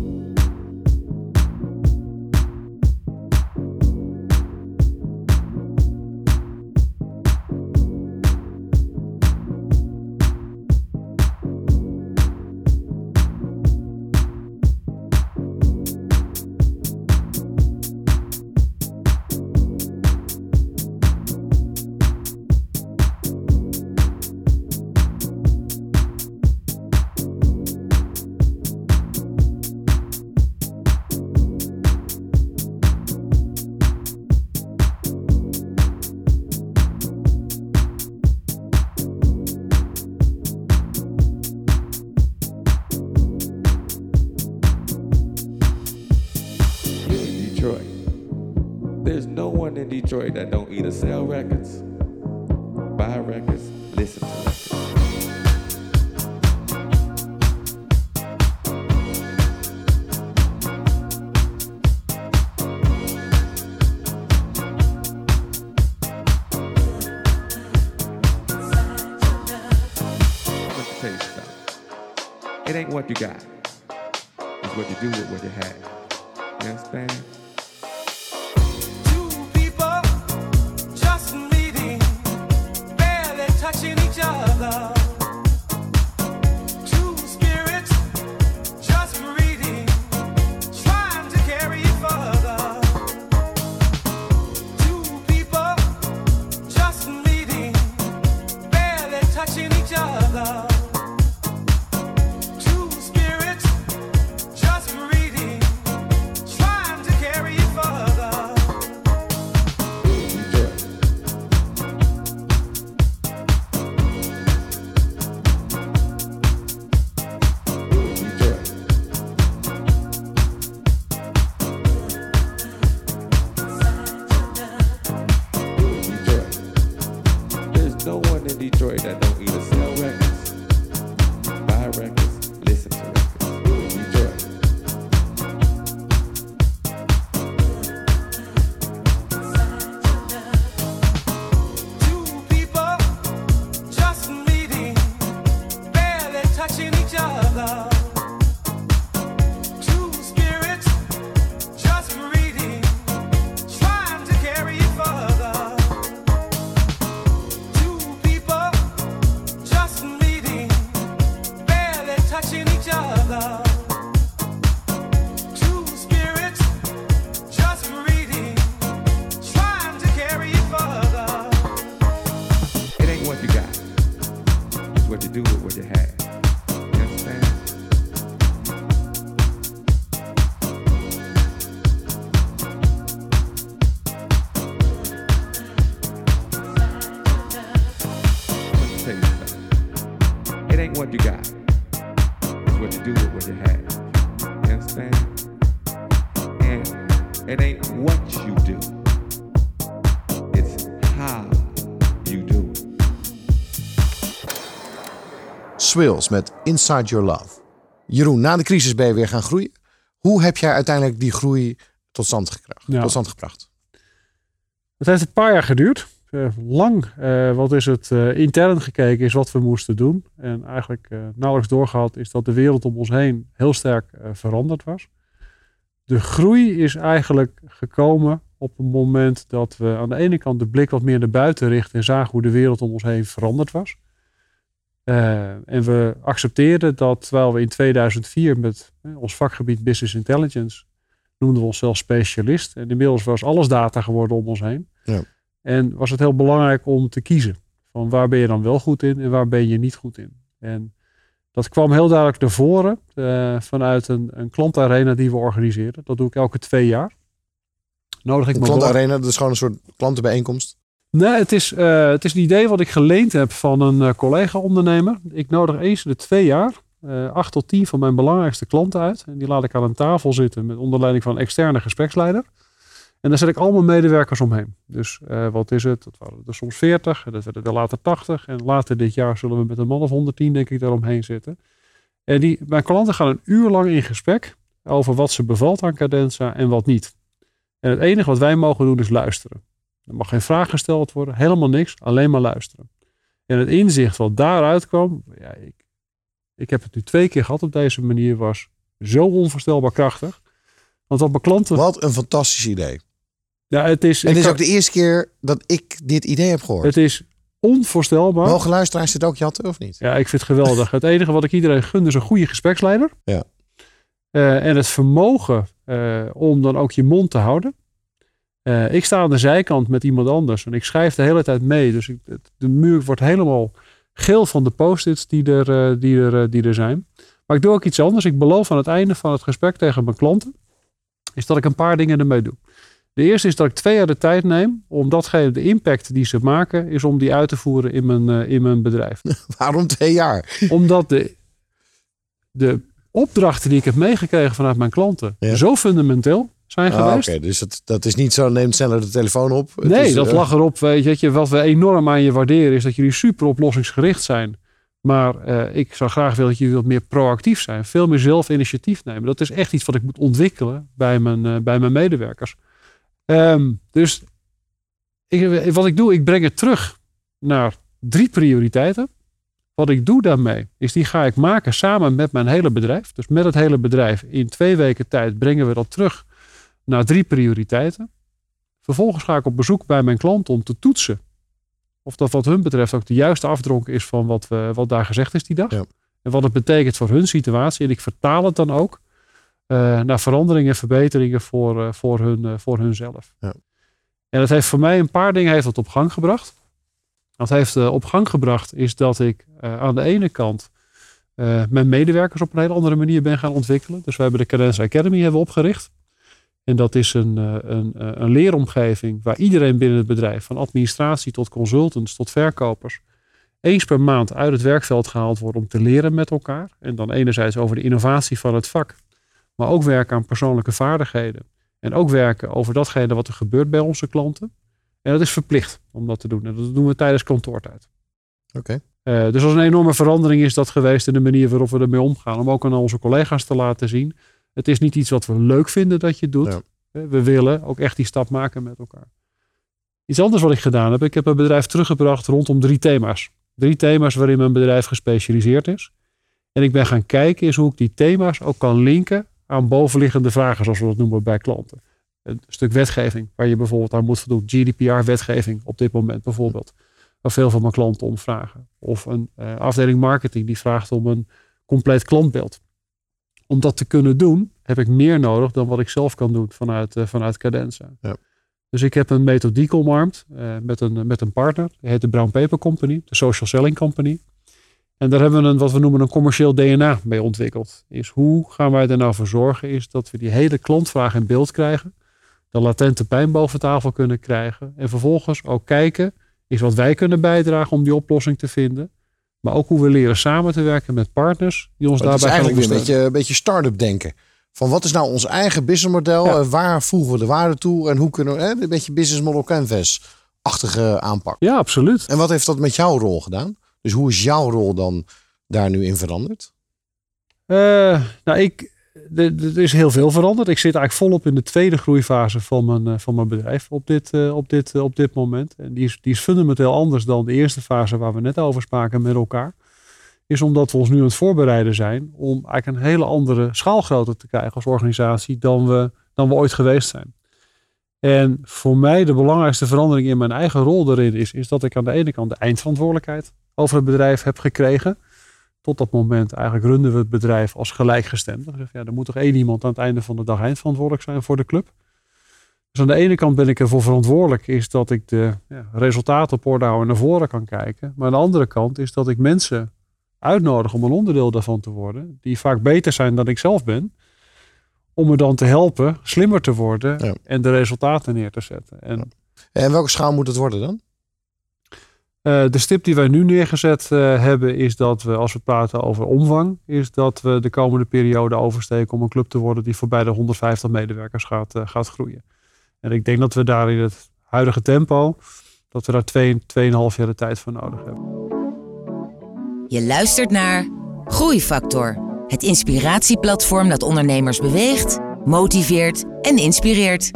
Swills met Inside Your Love. Jeroen, na de crisis ben je weer gaan groeien. Hoe heb jij uiteindelijk die groei tot stand, gekracht, Ja. tot stand gebracht? Het heeft een paar jaar geduurd. Eh, lang, eh, wat is het, eh, intern gekeken is wat we moesten doen. En eigenlijk nauwelijks doorgehad is dat de wereld om ons heen heel sterk veranderd was. De groei is eigenlijk gekomen op het moment dat we aan de ene kant de blik wat meer naar buiten richten en zagen hoe de wereld om ons heen veranderd was. Eh, en we accepteerden dat terwijl we in 2004 met eh, ons vakgebied Business Intelligence noemden we onszelf specialist. En inmiddels was alles data geworden om ons heen. Ja. En was het heel belangrijk om te kiezen. Van waar ben je dan wel goed in en waar ben je niet goed in. En dat kwam heel duidelijk naar voren eh, vanuit een, een klantarena die we organiseren. Dat doe ik elke twee jaar. Nodig ik klantarena, dat is gewoon een soort klantenbijeenkomst. Nee, het is, eh, het is een idee wat ik geleend heb van een eh, collega-ondernemer. Ik nodig eens de twee jaar eh, acht tot tien van mijn belangrijkste klanten uit. En die laat ik aan een tafel zitten met onder leiding van een externe gespreksleider. En daar zet ik allemaal medewerkers omheen. Dus wat is het? Dat waren er soms 40, en dat werden er later 80. En later dit jaar zullen we met een man of 110 denk ik daaromheen zitten. En die, mijn klanten gaan een uur lang in gesprek over wat ze bevalt aan Cadenza en wat niet. En het enige wat wij mogen doen is luisteren. Er mag geen vraag gesteld worden, helemaal niks, alleen maar luisteren. En het inzicht wat daaruit kwam, ja, ik, ik heb het nu twee keer gehad op deze manier, was zo onvoorstelbaar krachtig. Want wat mijn klanten. Wat een fantastisch idee. Ja, het is, En het is kan- ook de eerste keer dat ik dit idee heb gehoord. het is onvoorstelbaar. Mogen luisteraars dit ook jatten of niet? Ja, ik vind het geweldig. Het enige wat ik iedereen gun is een goede gespreksleider. Ja. Eh, en het vermogen eh, om dan ook je mond te houden. Eh, ik sta aan de zijkant met iemand anders en ik schrijf de hele tijd mee. Dus ik, het- de muur wordt helemaal geel van de post-its die er, eh, die, er, eh, die er zijn. Maar ik doe ook iets anders. Ik beloof aan het einde van het gesprek tegen mijn klanten, is dat ik een paar dingen ermee doe. De eerste is dat ik twee jaar de tijd neem om datgene, de impact die ze maken, is om die uit te voeren in mijn, in mijn bedrijf Waarom twee jaar? omdat de, de opdrachten die ik heb meegekregen vanuit mijn klanten Ja. zo fundamenteel, zijn Ah, geweest. Oké, dus dat, dat is niet zo, neem sneller de telefoon op. Het Nee, is, dat eh, lag erop. Weet je, dat je, wat we enorm aan je waarderen is dat jullie super oplossingsgericht zijn. Maar eh, ik zou graag willen dat jullie wat meer proactief zijn. Veel meer zelf initiatief nemen. Dat is echt iets wat ik moet ontwikkelen bij mijn, eh, bij mijn medewerkers. Ehm, dus ik, wat ik doe, ik breng het terug naar drie prioriteiten. Wat ik doe daarmee, is die ga ik maken samen met mijn hele bedrijf. Dus met het hele bedrijf. In twee weken tijd brengen we dat terug naar drie prioriteiten. Vervolgens ga ik op bezoek bij mijn klanten om te toetsen. Of dat wat hun betreft ook de juiste afdronk is van wat, we, wat daar gezegd is die dag. Ja. En wat het betekent voor hun situatie. En ik vertaal het dan ook eh, naar veranderingen en verbeteringen voor, eh, voor, hun, eh, voor hunzelf. Ja. En dat heeft voor mij een paar dingen heeft dat op gang gebracht. Wat heeft op gang gebracht is dat ik aan de ene kant mijn medewerkers op een hele andere manier ben gaan ontwikkelen. Dus we hebben de Cadence Academy hebben opgericht. En dat is een, eh, een, eh, een leeromgeving waar iedereen binnen het bedrijf, van administratie tot consultants tot verkopers, eens per maand uit het werkveld gehaald wordt om te leren met elkaar. En dan enerzijds over de innovatie van het vak, maar ook werken aan persoonlijke vaardigheden. En ook werken over datgene wat er gebeurt bij onze klanten. En dat is verplicht om dat te doen. En dat doen we tijdens kantoortijd. Oké. Eh, dus als een enorme verandering is dat geweest in de manier waarop we ermee omgaan. Om ook aan onze collega's te laten zien. Het is niet iets wat we leuk vinden dat je doet. Ja. We willen ook echt die stap maken met elkaar. Iets anders wat ik gedaan heb. Ik heb een bedrijf teruggebracht rondom drie thema's. Drie thema's waarin mijn bedrijf gespecialiseerd is. En ik ben gaan kijken is hoe ik die thema's ook kan linken aan bovenliggende vragen. Zoals we dat noemen bij klanten. Een stuk wetgeving waar je bijvoorbeeld aan moet voldoen. GDPR-wetgeving op dit moment bijvoorbeeld. Waar veel van mijn klanten om vragen. Of een eh, afdeling marketing die vraagt om een compleet klantbeeld. Om dat te kunnen doen heb ik meer nodig dan wat ik zelf kan doen vanuit, eh, vanuit Cadenza. Ja. Dus ik heb een methodiek omarmd eh, met, een, met een partner. Die heet de Brown Paper Company, de Social Selling Company. En daar hebben we een, wat we noemen een commercieel DNA mee ontwikkeld. Is hoe gaan wij er nou voor zorgen is dat we die hele klantvraag in beeld krijgen. De latente pijn boven tafel kunnen krijgen. En vervolgens ook kijken is wat wij kunnen bijdragen om die oplossing te vinden. Maar ook hoe we leren samen te werken met partners die ons Maar het is daarbij gaan eigenlijk een beetje, een beetje start-up denken. Van wat is nou ons eigen businessmodel? Ja. en Waar voegen we de waarde toe? En hoe kunnen we hè, een beetje business model canvas-achtige aanpak. Ja, absoluut. En wat heeft dat met jouw rol gedaan? Dus hoe is jouw rol dan daar nu in veranderd? Eh, nou, ik, er is heel veel veranderd. Ik zit eigenlijk volop in de tweede groeifase van mijn, eh, van mijn bedrijf op dit, eh, op, dit, eh, op dit moment. En die is, die is fundamenteel anders dan de eerste fase waar we net over spraken met elkaar. Is omdat we ons nu aan het voorbereiden zijn om eigenlijk een hele andere schaalgrootte te krijgen als organisatie dan we, dan we ooit geweest zijn. En voor mij de belangrijkste verandering in mijn eigen rol erin is, is dat ik aan de ene kant de eindverantwoordelijkheid over het bedrijf heb gekregen tot dat moment eigenlijk runden we het bedrijf als gelijkgestemde. Dus ja, er moet toch één iemand aan het einde van de dag eindverantwoordelijk zijn voor de club. Dus aan de ene kant ben ik ervoor verantwoordelijk, is dat ik de ja, resultaten op orde en naar voren kan kijken. Maar aan de andere kant is dat ik mensen uitnodig om een onderdeel daarvan te worden, die vaak beter zijn dan ik zelf ben, om me dan te helpen slimmer te worden Ja. en de resultaten neer te zetten. En En welke schaal moet het worden dan? Eh, de stip die wij nu neergezet eh, hebben is dat we, als we praten over omvang, is dat we de komende periode oversteken om een club te worden die voorbij de 150 medewerkers gaat, eh, gaat groeien. En ik denk dat we daar in het huidige tempo, dat we daar twee, tweeënhalf jaar de tijd voor nodig hebben. Je luistert naar Groeifactor. Het inspiratieplatform dat ondernemers beweegt, motiveert en inspireert.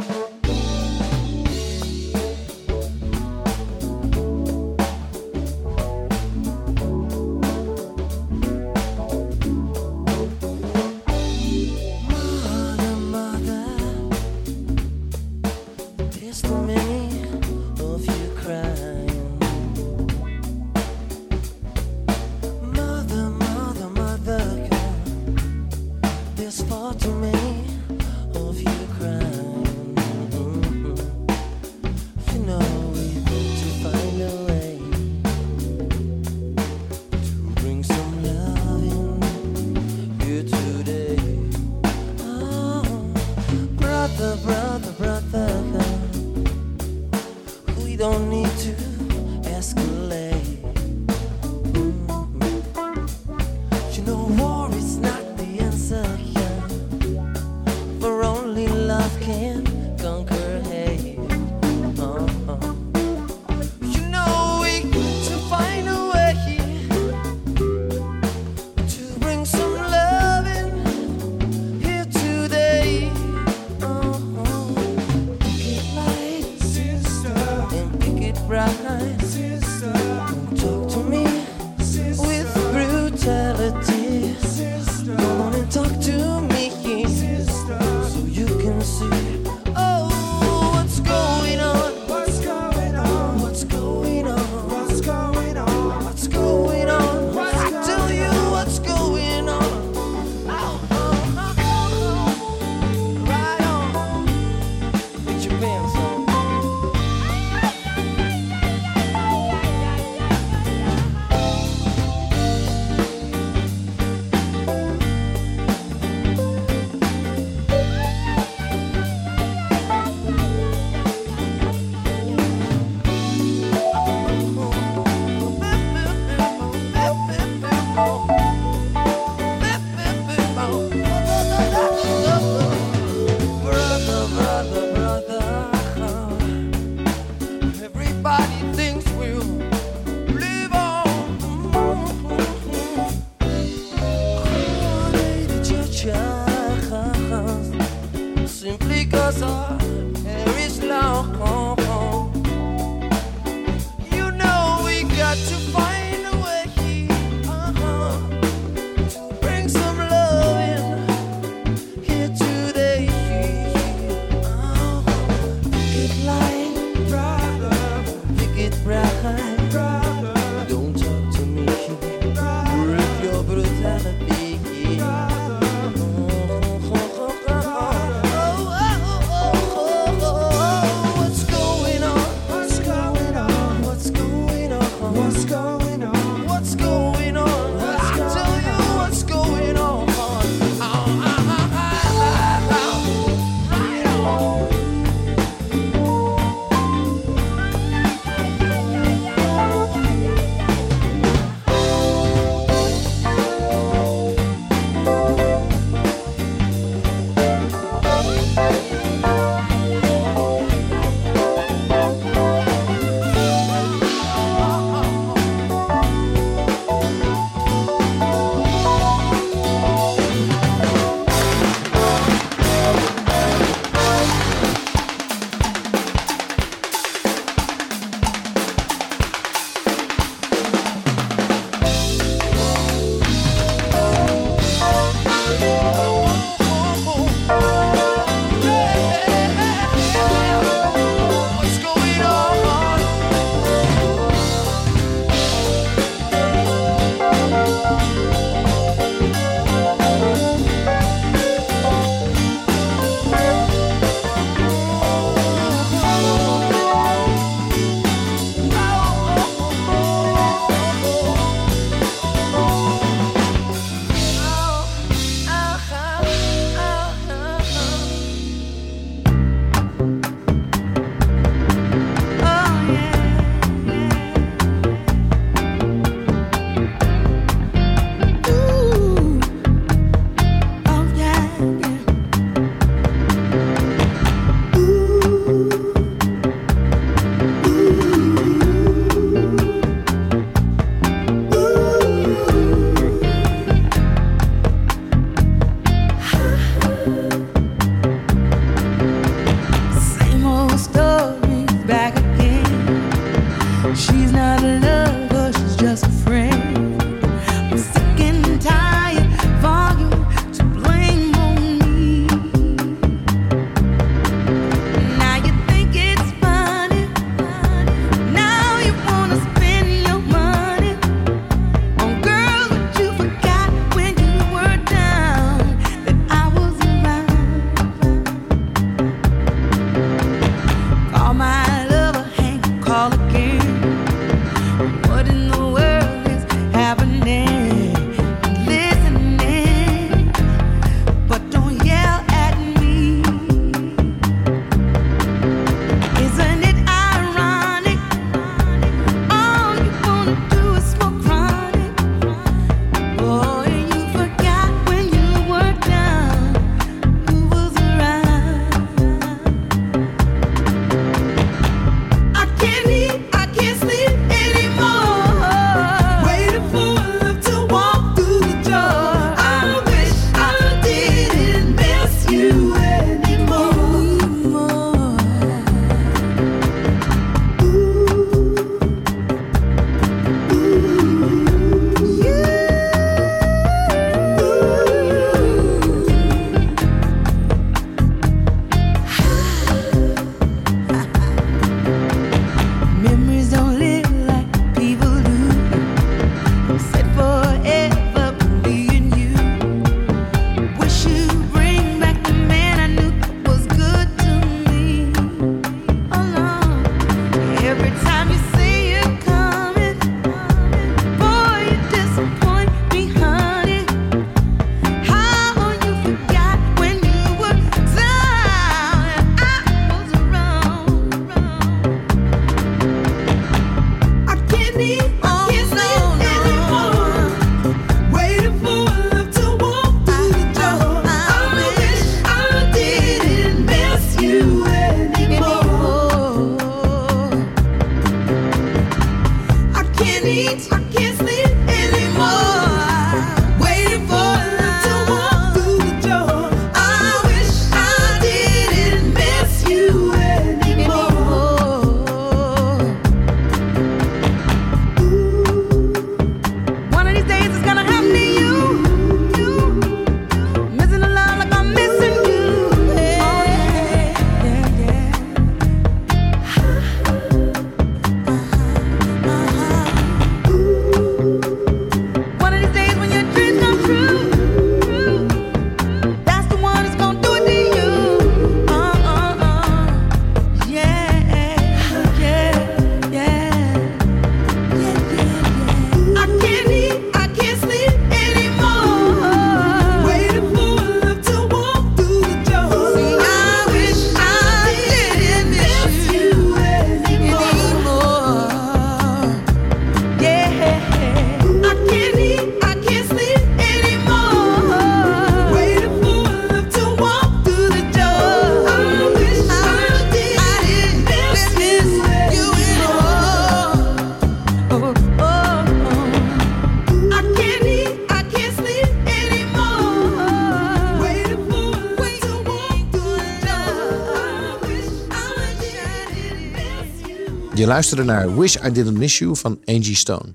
Je luisterde naar Wish I Didn't Miss You van Angie Stone.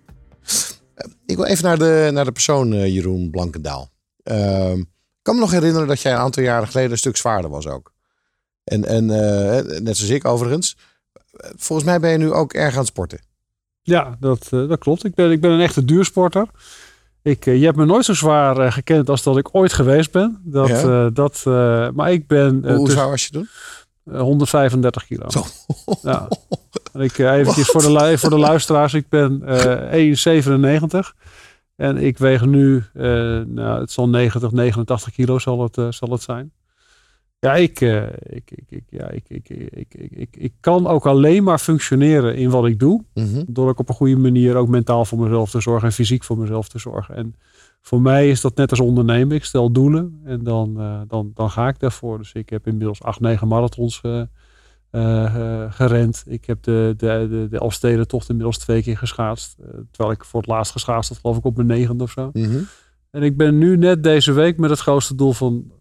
Eh, Ik wil even naar de, naar de persoon eh, Jeroen Blankendaal. Ehm, ik kan me nog herinneren dat jij een aantal jaren geleden een stuk zwaarder was ook. En, en eh, net zoals ik overigens. Volgens mij ben je nu ook erg aan het sporten. Ja, dat, dat klopt. Ik ben, ik ben een echte duursporter. Ik, je hebt me nooit zo zwaar gekend als dat ik ooit geweest ben. Dat, Ja? dat, maar ik ben Hoe tussen- zwaar was je toen? eh, 135 kilo. Zo. Ja. Ik, eh, eventjes voor de, voor de luisteraars. Ik ben eh 1,97. En ik weeg nu, eh, nou, het zal 90, 89 kilo zal het, eh, zal het zijn. Ja, ik, eh, ik, ik, ik, ja ik, ik, ik, ik, ik, kan ook alleen maar functioneren in wat ik doe. Mhm. Door ik op een goede manier ook mentaal voor mezelf te zorgen en fysiek voor mezelf te zorgen. En voor mij is dat net als ondernemen. Ik stel doelen en dan, eh, dan, dan ga ik daarvoor. Dus ik heb inmiddels acht, negen marathons eh, eh, eh, gerend. Ik heb de, de, de, de Elfstedentocht inmiddels twee keer geschaatst. Eh, terwijl ik voor het laatst geschaatst had, geloof ik, op mijn negende of zo. Mhm. En ik ben nu net deze week met het grootste doel van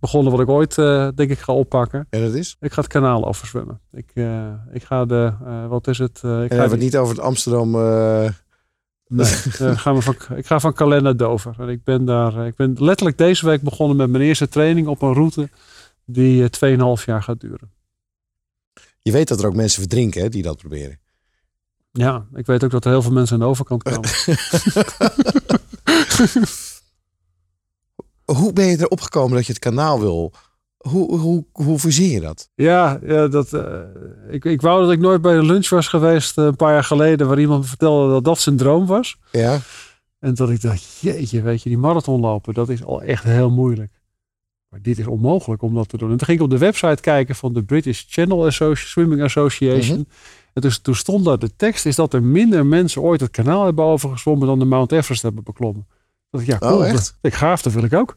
begonnen wat ik ooit, eh, denk ik, ga oppakken. En dat is? Ik ga het kanaal overzwemmen. Ik, eh, ik ga de, eh, wat is het? Eh, ik En ga hebben het niet over het Amsterdam... eh, Nee, eh, gaan we van, ik ga van Calais naar Dover. En ik ben daar, eh, ik ben letterlijk deze week begonnen met mijn eerste training op een route die eh, 2,5 jaar gaat duren. Je weet dat er ook mensen verdrinken hè, die dat proberen. Ja, ik weet ook dat er heel veel mensen aan de overkant komen. Hoe ben je erop gekomen dat je het kanaal wil? Hoe, hoe, hoe verzin je dat? Ja, ja dat, eh, ik, ik wou dat ik nooit bij een lunch was geweest eh, een paar jaar geleden waar iemand me vertelde dat dat zijn droom was. Ja. En dat ik dacht, jeetje, weet je, die marathon lopen, dat is al echt heel moeilijk. Maar dit is onmogelijk om dat te doen. En toen ging ik op de website kijken van de British Channel Associ- Swimming Association. Mhm. En dus, toen stond daar de tekst, is dat er minder mensen ooit het kanaal hebben overgezwommen dan de Mount Everest hebben beklommen. Dat ik, ja, Oh, cool. echt? Dat, ik gaaf, dat wil ik ook.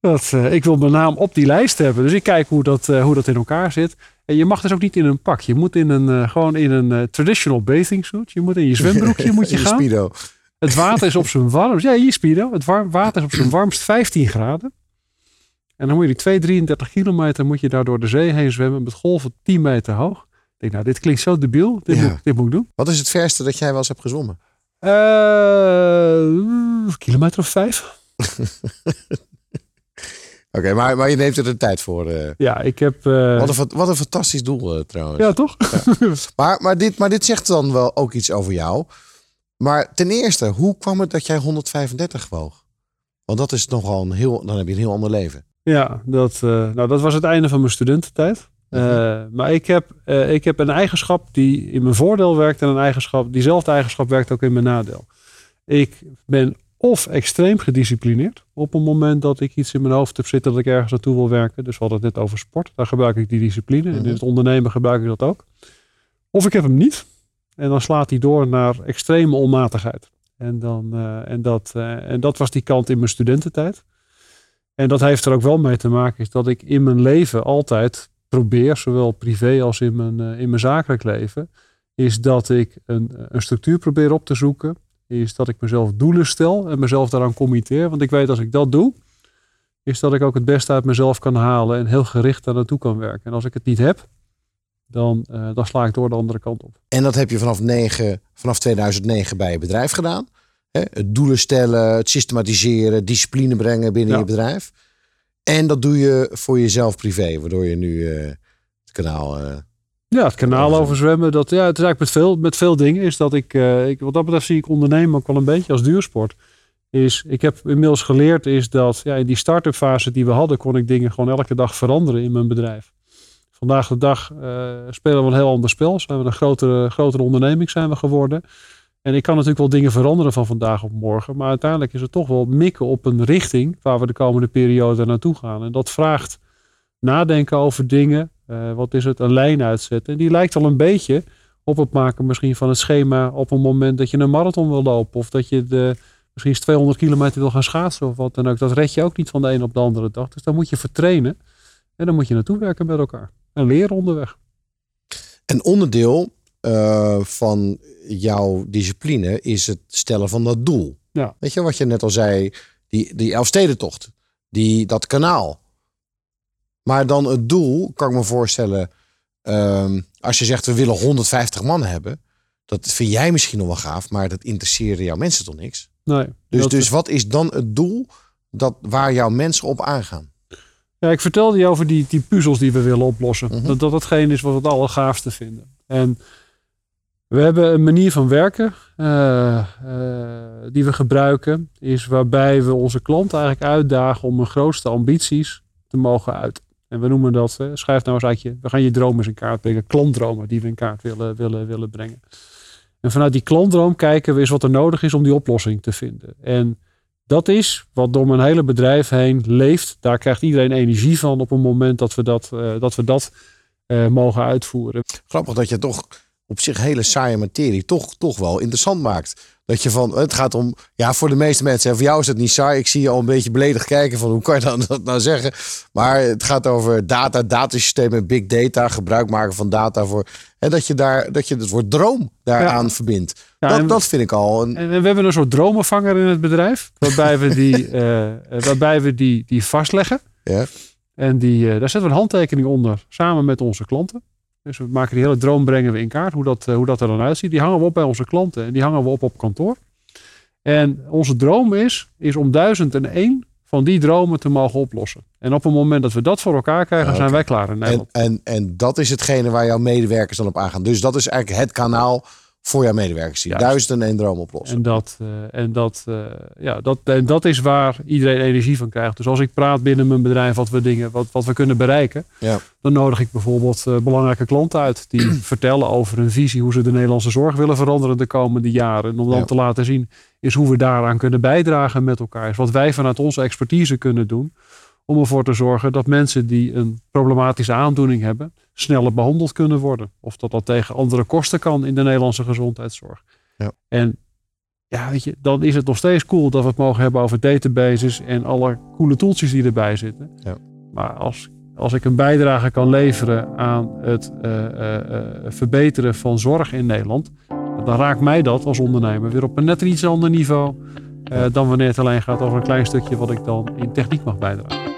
Dat, eh, ik wil mijn naam op die lijst hebben. Dus ik kijk hoe dat, eh, hoe dat in elkaar zit. En je mag dus ook niet in een pak. Je moet in een, eh, gewoon in een traditional bathing suit. Je moet in je zwembroekje moet je gaan. Speedo. Het water is op zijn warmst. Ja, hier Spido. Het warm, water is op zijn warmst 15 graden. En dan moet je die 2, 33 kilometer moet je daar door de zee heen zwemmen met golven 10 meter hoog. Ik denk, nou, dit klinkt zo debiel. Dit, Ja. moet, dit moet ik doen. Wat is het verste dat jij wel eens hebt gezwommen? Eh, kilometer of vijf. Oké, maar, maar je neemt er de tijd voor. eh. Ja, ik heb. eh, wat, een, wat een fantastisch doel trouwens. ja, toch? Maar, maar, dit, maar dit zegt dan wel ook iets over jou. Maar ten eerste, hoe kwam het dat jij 135 woog? Want dat is nogal een heel, dan heb je een heel ander leven. Ja, dat, eh, nou, dat was het einde van mijn studententijd. Eh, maar ik heb, eh, ik heb een eigenschap die in mijn voordeel werkt en een eigenschap, diezelfde eigenschap werkt ook in mijn nadeel. Ik ben of extreem gedisciplineerd op het moment dat ik iets in mijn hoofd heb zitten dat ik ergens naartoe wil werken. Dus we hadden het net over sport, daar gebruik ik die discipline. En in het ondernemen gebruik ik dat ook. Of ik heb hem niet en dan slaat hij door naar extreme onmatigheid. En, dan, en, dat, en dat was die kant in mijn studententijd. En dat heeft er ook wel mee te maken, is dat ik in mijn leven altijd probeer, zowel privé als in mijn, eh, in mijn zakelijk leven, is dat ik een, een structuur probeer op te zoeken. Is dat ik mezelf doelen stel en mezelf daaraan committeer. Want ik weet als ik dat doe, is dat ik ook het beste uit mezelf kan halen en heel gericht daar naartoe kan werken. En als ik het niet heb, dan, eh, dan sla ik door de andere kant op. En dat heb je vanaf, 9, vanaf 2009 bij je bedrijf gedaan. Hè? Het doelen stellen, het systematiseren, discipline brengen binnen Ja. je bedrijf. En dat doe je voor jezelf privé, waardoor je nu eh, het kanaal... eh, Ja, het kanaal Overzwemmen. Dat, ja, het is eigenlijk met veel, met veel dingen. Is dat ik, eh, ik, wat dat betreft zie ik ondernemen ook wel een beetje als duursport. Is, ik heb inmiddels geleerd is dat ja, in die start-up fase die we hadden, kon ik dingen gewoon elke dag veranderen in mijn bedrijf. Vandaag de dag eh, spelen we een heel ander spel. Zijn we een grotere, grotere onderneming zijn we geworden. En ik kan natuurlijk wel dingen veranderen van vandaag op morgen. Maar uiteindelijk is het toch wel mikken op een richting waar we de komende periode naartoe gaan. En dat vraagt nadenken over dingen. Eh, wat is het? Een lijn uitzetten. En die lijkt al een beetje op het maken misschien van het schema op een moment dat je een marathon wil lopen. Of dat je de, misschien eens 200 kilometer wil gaan schaatsen of wat dan ook. Dat red je ook niet van de een op de andere dag. Dus dan moet je vertrainen. En dan moet je naartoe werken met elkaar. En leren onderweg. Een onderdeel eh, van jouw discipline is het stellen van dat doel. Ja. Weet je wat je net al zei, die, die Elfstedentocht, die, dat kanaal. Maar dan het doel, kan ik me voorstellen, ehm, als je zegt we willen 150 man hebben, dat vind jij misschien nog wel gaaf, maar dat interesseren jouw mensen toch niks? Nee, Dus, dus wat is dan het doel dat, waar jouw mensen op aangaan? Ja, ik vertelde je over die, die puzzels die we willen oplossen. Mhm. Dat dat hetgeen is wat we het allergaafste vinden. En we hebben een manier van werken eh, eh, die we gebruiken. Is waarbij we onze klanten eigenlijk uitdagen om hun grootste ambities te mogen uiten. En we noemen dat, eh, schrijf nou eens uit je, we gaan je dromen in kaart brengen. Klantdromen die we in kaart willen, willen, willen brengen. En vanuit die klantdroom kijken we eens wat er nodig is om die oplossing te vinden. En dat is wat door mijn hele bedrijf heen leeft. Daar krijgt iedereen energie van op het moment dat we dat, dat, we dat mogen uitvoeren. Grappig dat je toch op zich hele saaie materie toch, toch wel interessant maakt. Dat je van, het gaat om, ja, voor de meeste mensen, en voor jou is het niet saai. Ik zie je al een beetje beledigd kijken van hoe kan je dan dat nou zeggen? Maar het gaat over data, datasystemen, big data, gebruik maken van data voor. En dat je daar, dat je het woord droom daaraan verbindt. Ja, dat, en- dat vind ik al een. En we hebben een soort dromenvanger in het bedrijf. Waarbij we die, eh, waarbij we die, die vastleggen. Ja. En die, eh, daar zetten we een handtekening onder samen met onze klanten. Dus we maken die hele droom brengen we in kaart. Hoe dat, eh, hoe dat er dan uitziet. Die hangen we op bij onze klanten. En die hangen we op op kantoor. En onze droom is, is om duizend en één van die dromen te mogen oplossen. En op het moment dat we dat voor elkaar krijgen, Ah, zijn wij klaar in En, Nederland. en, en dat is hetgene waar jouw medewerkers dan op aangaan. Dus dat is eigenlijk het kanaal voor jouw medewerkers. Die Juist. duizend en droom oplossen. En dat, eh, en, dat, eh, ja, dat, en dat is waar iedereen energie van krijgt. Dus als ik praat binnen mijn bedrijf wat we, dingen, wat, wat we kunnen bereiken, Ja. dan nodig ik bijvoorbeeld eh, belangrijke klanten uit die vertellen over hun visie hoe ze de Nederlandse zorg willen veranderen de komende jaren. En om dan Ja. te laten zien is hoe we daaraan kunnen bijdragen met elkaar. Is wat wij vanuit onze expertise kunnen doen om ervoor te zorgen dat mensen die een problematische aandoening hebben, sneller behandeld kunnen worden. Of dat dat tegen andere kosten kan in de Nederlandse gezondheidszorg. Ja. En ja, weet je, dan is het nog steeds cool dat we het mogen hebben over databases en alle coole tooltjes die erbij zitten. Ja. Maar als, als ik een bijdrage kan leveren aan het eh, eh, eh, verbeteren van zorg in Nederland, dan raakt mij dat als ondernemer weer op een net iets ander niveau dan wanneer het alleen gaat over een klein stukje wat ik dan in techniek mag bijdragen.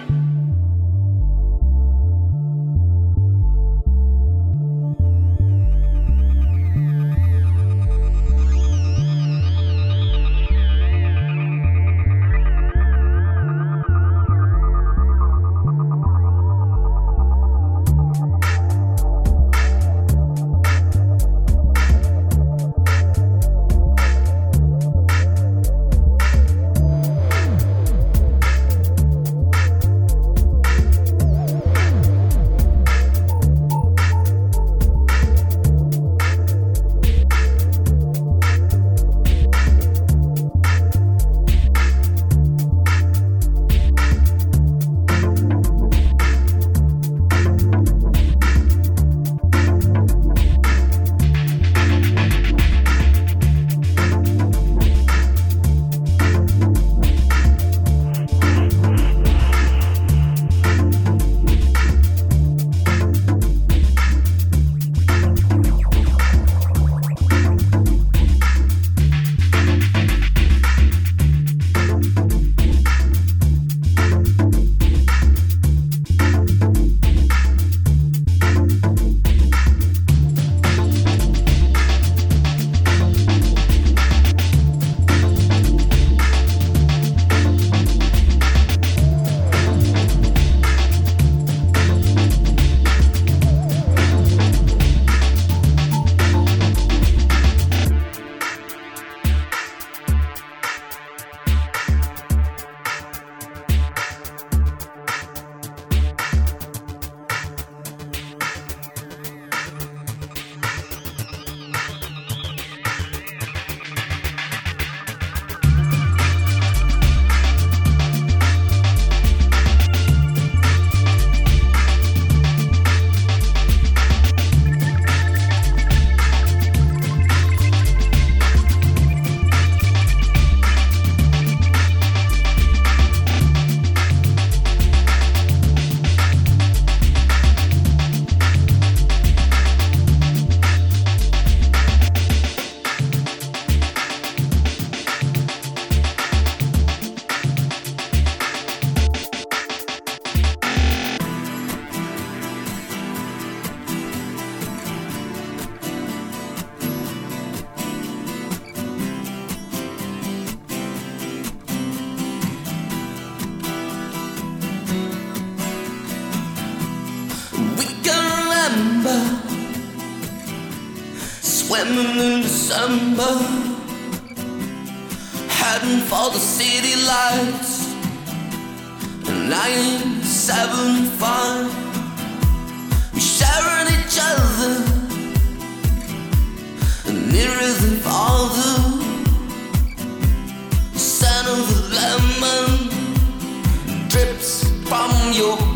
Swimming in December, heading for the city lights. 975, we sharing each other, nearer than farther. Scent of the lemon drips from your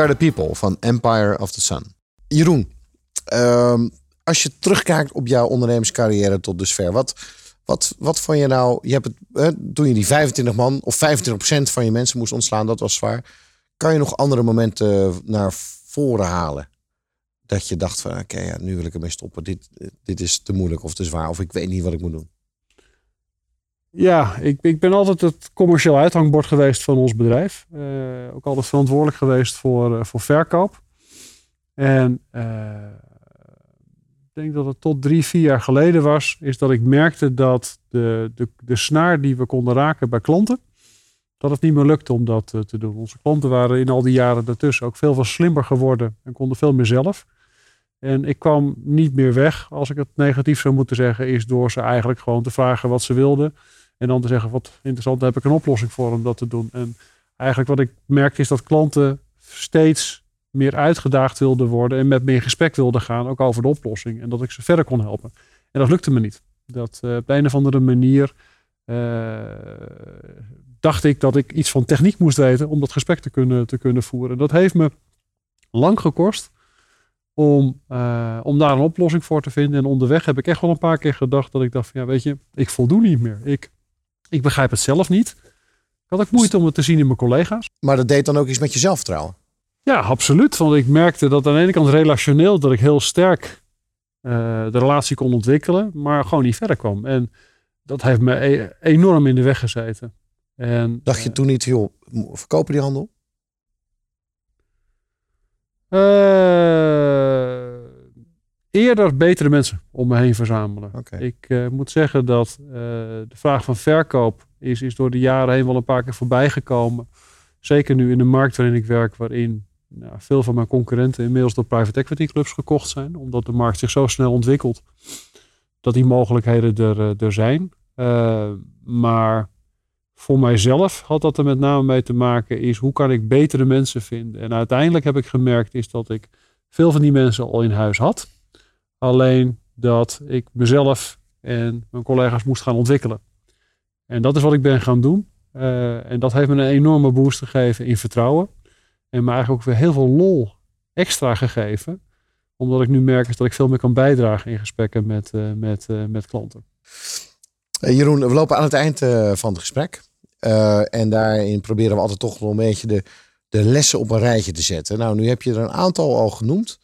We Are The People van Empire of the Sun. Jeroen, ehm, als je terugkijkt op jouw ondernemerscarrière tot dusver, wat, wat, wat vond je nou? Je hebt het, eh, toen je die 25 man of 25% van je mensen moest ontslaan, dat was zwaar. Kan je nog andere momenten naar voren halen? Dat je dacht van, oké, ja, nu wil ik ermee stoppen. Dit, dit is te moeilijk of te zwaar of ik weet niet wat ik moet doen. Ja, ik, ik ben altijd het commercieel uithangbord geweest van ons bedrijf. Eh, ook altijd verantwoordelijk geweest voor, eh, voor verkoop. En eh, ik denk dat het tot drie, vier jaar geleden was, is dat ik merkte dat de, de, de snaar die we konden raken bij klanten, dat het niet meer lukte om dat te doen. Onze klanten waren in al die jaren daartussen ook veel, veel slimmer geworden en konden veel meer zelf. En ik kwam niet meer weg, als ik het negatief zou moeten zeggen, is door ze eigenlijk gewoon te vragen wat ze wilden. En dan te zeggen, wat interessant, daar heb ik een oplossing voor om dat te doen. En eigenlijk wat ik merkte is dat klanten steeds meer uitgedaagd wilde worden en met me in gesprek wilde gaan, ook over de oplossing. En dat ik ze verder kon helpen. En dat lukte me niet. Dat eh, op de een of andere manier eh, dacht ik dat ik iets van techniek moest weten om dat gesprek te kunnen, te kunnen voeren. Dat heeft me lang gekost om, eh, om daar een oplossing voor te vinden. En onderweg heb ik echt wel een paar keer gedacht dat ik dacht van ja, weet je, ik voldoe niet meer. Ik, ik begrijp het zelf niet. Ik had ook moeite om het te zien in mijn collega's. Maar dat deed dan ook iets met je zelfvertrouwen. Ja, absoluut. Want ik merkte dat aan de ene kant relationeel dat ik heel sterk eh, de relatie kon ontwikkelen, maar gewoon niet verder kwam. En dat heeft me e- enorm in de weg gezeten. En, Dacht je toen niet, joh, verkopen die handel? Eh, eerder betere mensen om me heen verzamelen. Ik eh, moet zeggen dat eh, de vraag van verkoop is, is door de jaren heen wel een paar keer voorbij gekomen. Zeker nu in de markt waarin ik werk, waarin nou, veel van mijn concurrenten inmiddels door private equity clubs gekocht zijn. Omdat de markt zich zo snel ontwikkelt dat die mogelijkheden er, eh, er zijn. Maar voor mijzelf had dat er met name mee te maken is hoe kan ik betere mensen vinden. En uiteindelijk heb ik gemerkt is dat ik veel van die mensen al in huis had. Alleen dat ik mezelf en mijn collega's moest gaan ontwikkelen. En dat is wat ik ben gaan doen. Eh, en dat heeft me een enorme boost gegeven in vertrouwen. En me eigenlijk ook weer heel veel lol extra gegeven. Omdat ik nu merk dat ik veel meer kan bijdragen in gesprekken met, eh, met, eh, met klanten. Jeroen, we lopen aan het eind van het gesprek. En daarin proberen we altijd toch nog een beetje de, de lessen op een rijtje te zetten. Nou, nu heb je er een aantal al genoemd.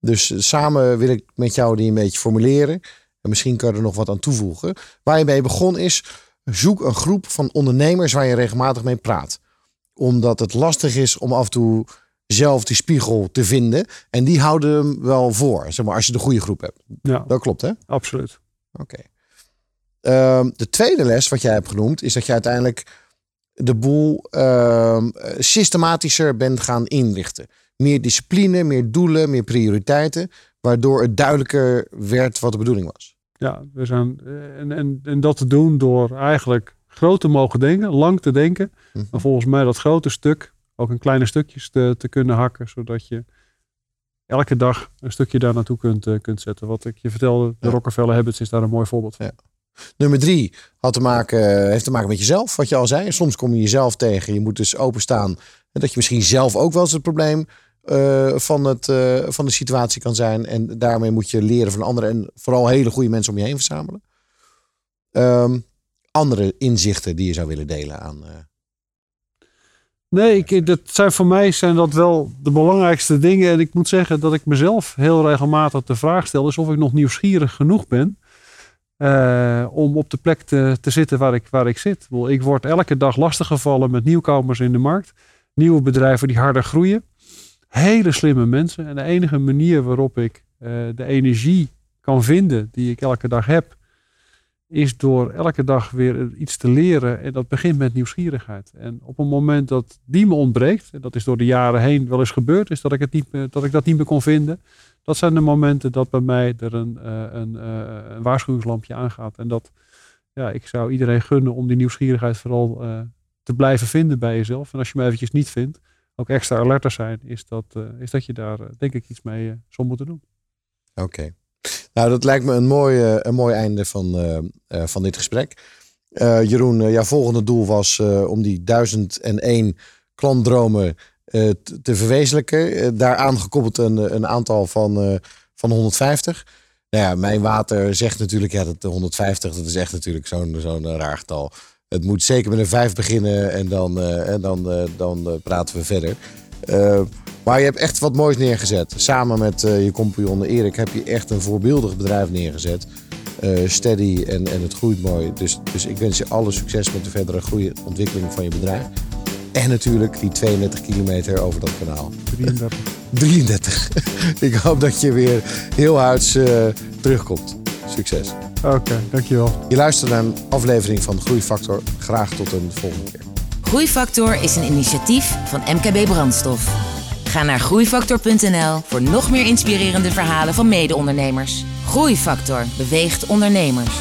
Dus eh, samen wil ik met jou die een beetje formuleren. En misschien kan je er nog wat aan toevoegen. Waar je mee begon is, zoek een groep van ondernemers waar je regelmatig mee praat. Omdat het lastig is om af en toe zelf die spiegel te vinden. En die houden hem wel voor, zeg maar, als je de goede groep hebt. Ja, Dat klopt, hè? absoluut. Oké. Ehm, de tweede les wat jij hebt genoemd is dat je uiteindelijk de boel ehm, eh, systematischer bent gaan inrichten. Meer discipline, meer doelen, meer prioriteiten, waardoor het duidelijker werd wat de bedoeling was. Ja, we zijn, eh, en, en, en dat te doen door eigenlijk groot te mogen denken, lang te denken. Mhm. Maar volgens mij dat grote stuk ook in kleine stukjes te, te kunnen hakken, zodat je elke dag een stukje daar naartoe kunt, eh, kunt zetten. Wat ik je vertelde, de Ja. Rockefeller Habits is daar een mooi voorbeeld van. Ja. Nummer drie had te maken, heeft te maken met jezelf, wat je al zei. Soms kom je jezelf tegen. Je moet dus openstaan. En dat je misschien zelf ook wel eens het probleem eh, van, het, eh, van de situatie kan zijn. En daarmee moet je leren van anderen. En vooral hele goede mensen om je heen verzamelen. Ehm, andere inzichten die je zou willen delen aan. eh, Nee, ik, dat zijn voor mij zijn dat wel de belangrijkste dingen. En ik moet zeggen dat ik mezelf heel regelmatig de vraag stel, is of ik nog nieuwsgierig genoeg ben om op de plek te, te zitten waar ik, waar ik zit. Ik word elke dag lastiggevallen met nieuwkomers in de markt. Nieuwe bedrijven die harder groeien. Hele slimme mensen. En de enige manier waarop ik eh, de energie kan vinden die ik elke dag heb, is door elke dag weer iets te leren. En dat begint met nieuwsgierigheid. En op een moment dat die me ontbreekt, en dat is door de jaren heen wel eens gebeurd, is dat ik, het niet dat, ik dat niet meer kon vinden. Dat zijn de momenten dat bij mij er een, eh, een, eh, een waarschuwingslampje aangaat. En dat ja, ik zou iedereen gunnen om die nieuwsgierigheid vooral te blijven vinden bij jezelf. En als je me eventjes niet vindt, ook extra alerter zijn, is dat, eh, is dat je daar eh, denk ik iets mee eh, zou moeten doen. Oké. Nou, dat lijkt me een mooi, een mooi einde van, van dit gesprek. Jeroen, jouw volgende doel was om die 1001 klantdromen te- verwezenlijken. Daaraan gekoppeld een, een aantal van, van 150. Nou ja, mijn water zegt natuurlijk, ja, dat de 150, dat is echt natuurlijk zo'n zo'n raar getal. Het moet zeker met een 5 beginnen en dan, eh, en dan, eh, dan eh, praten we verder. Maar je hebt echt wat moois neergezet. Samen met je compagnon Erik heb je echt een voorbeeldig bedrijf neergezet. Steady en, en het groeit mooi. Dus, dus ik wens je alle succes met de verdere groei en ontwikkeling van je bedrijf. En natuurlijk die 32 kilometer over dat kanaal. 33. 33. ik hoop dat je weer heel huids eh, terugkomt. Succes. Oké, dankjewel. Je luistert naar een aflevering van Groeifactor. Graag tot een volgende keer. Groeifactor is een initiatief van MKB Brandstof. Ga naar groeifactor.nl voor nog meer inspirerende verhalen van mede-ondernemers. Groeifactor beweegt ondernemers.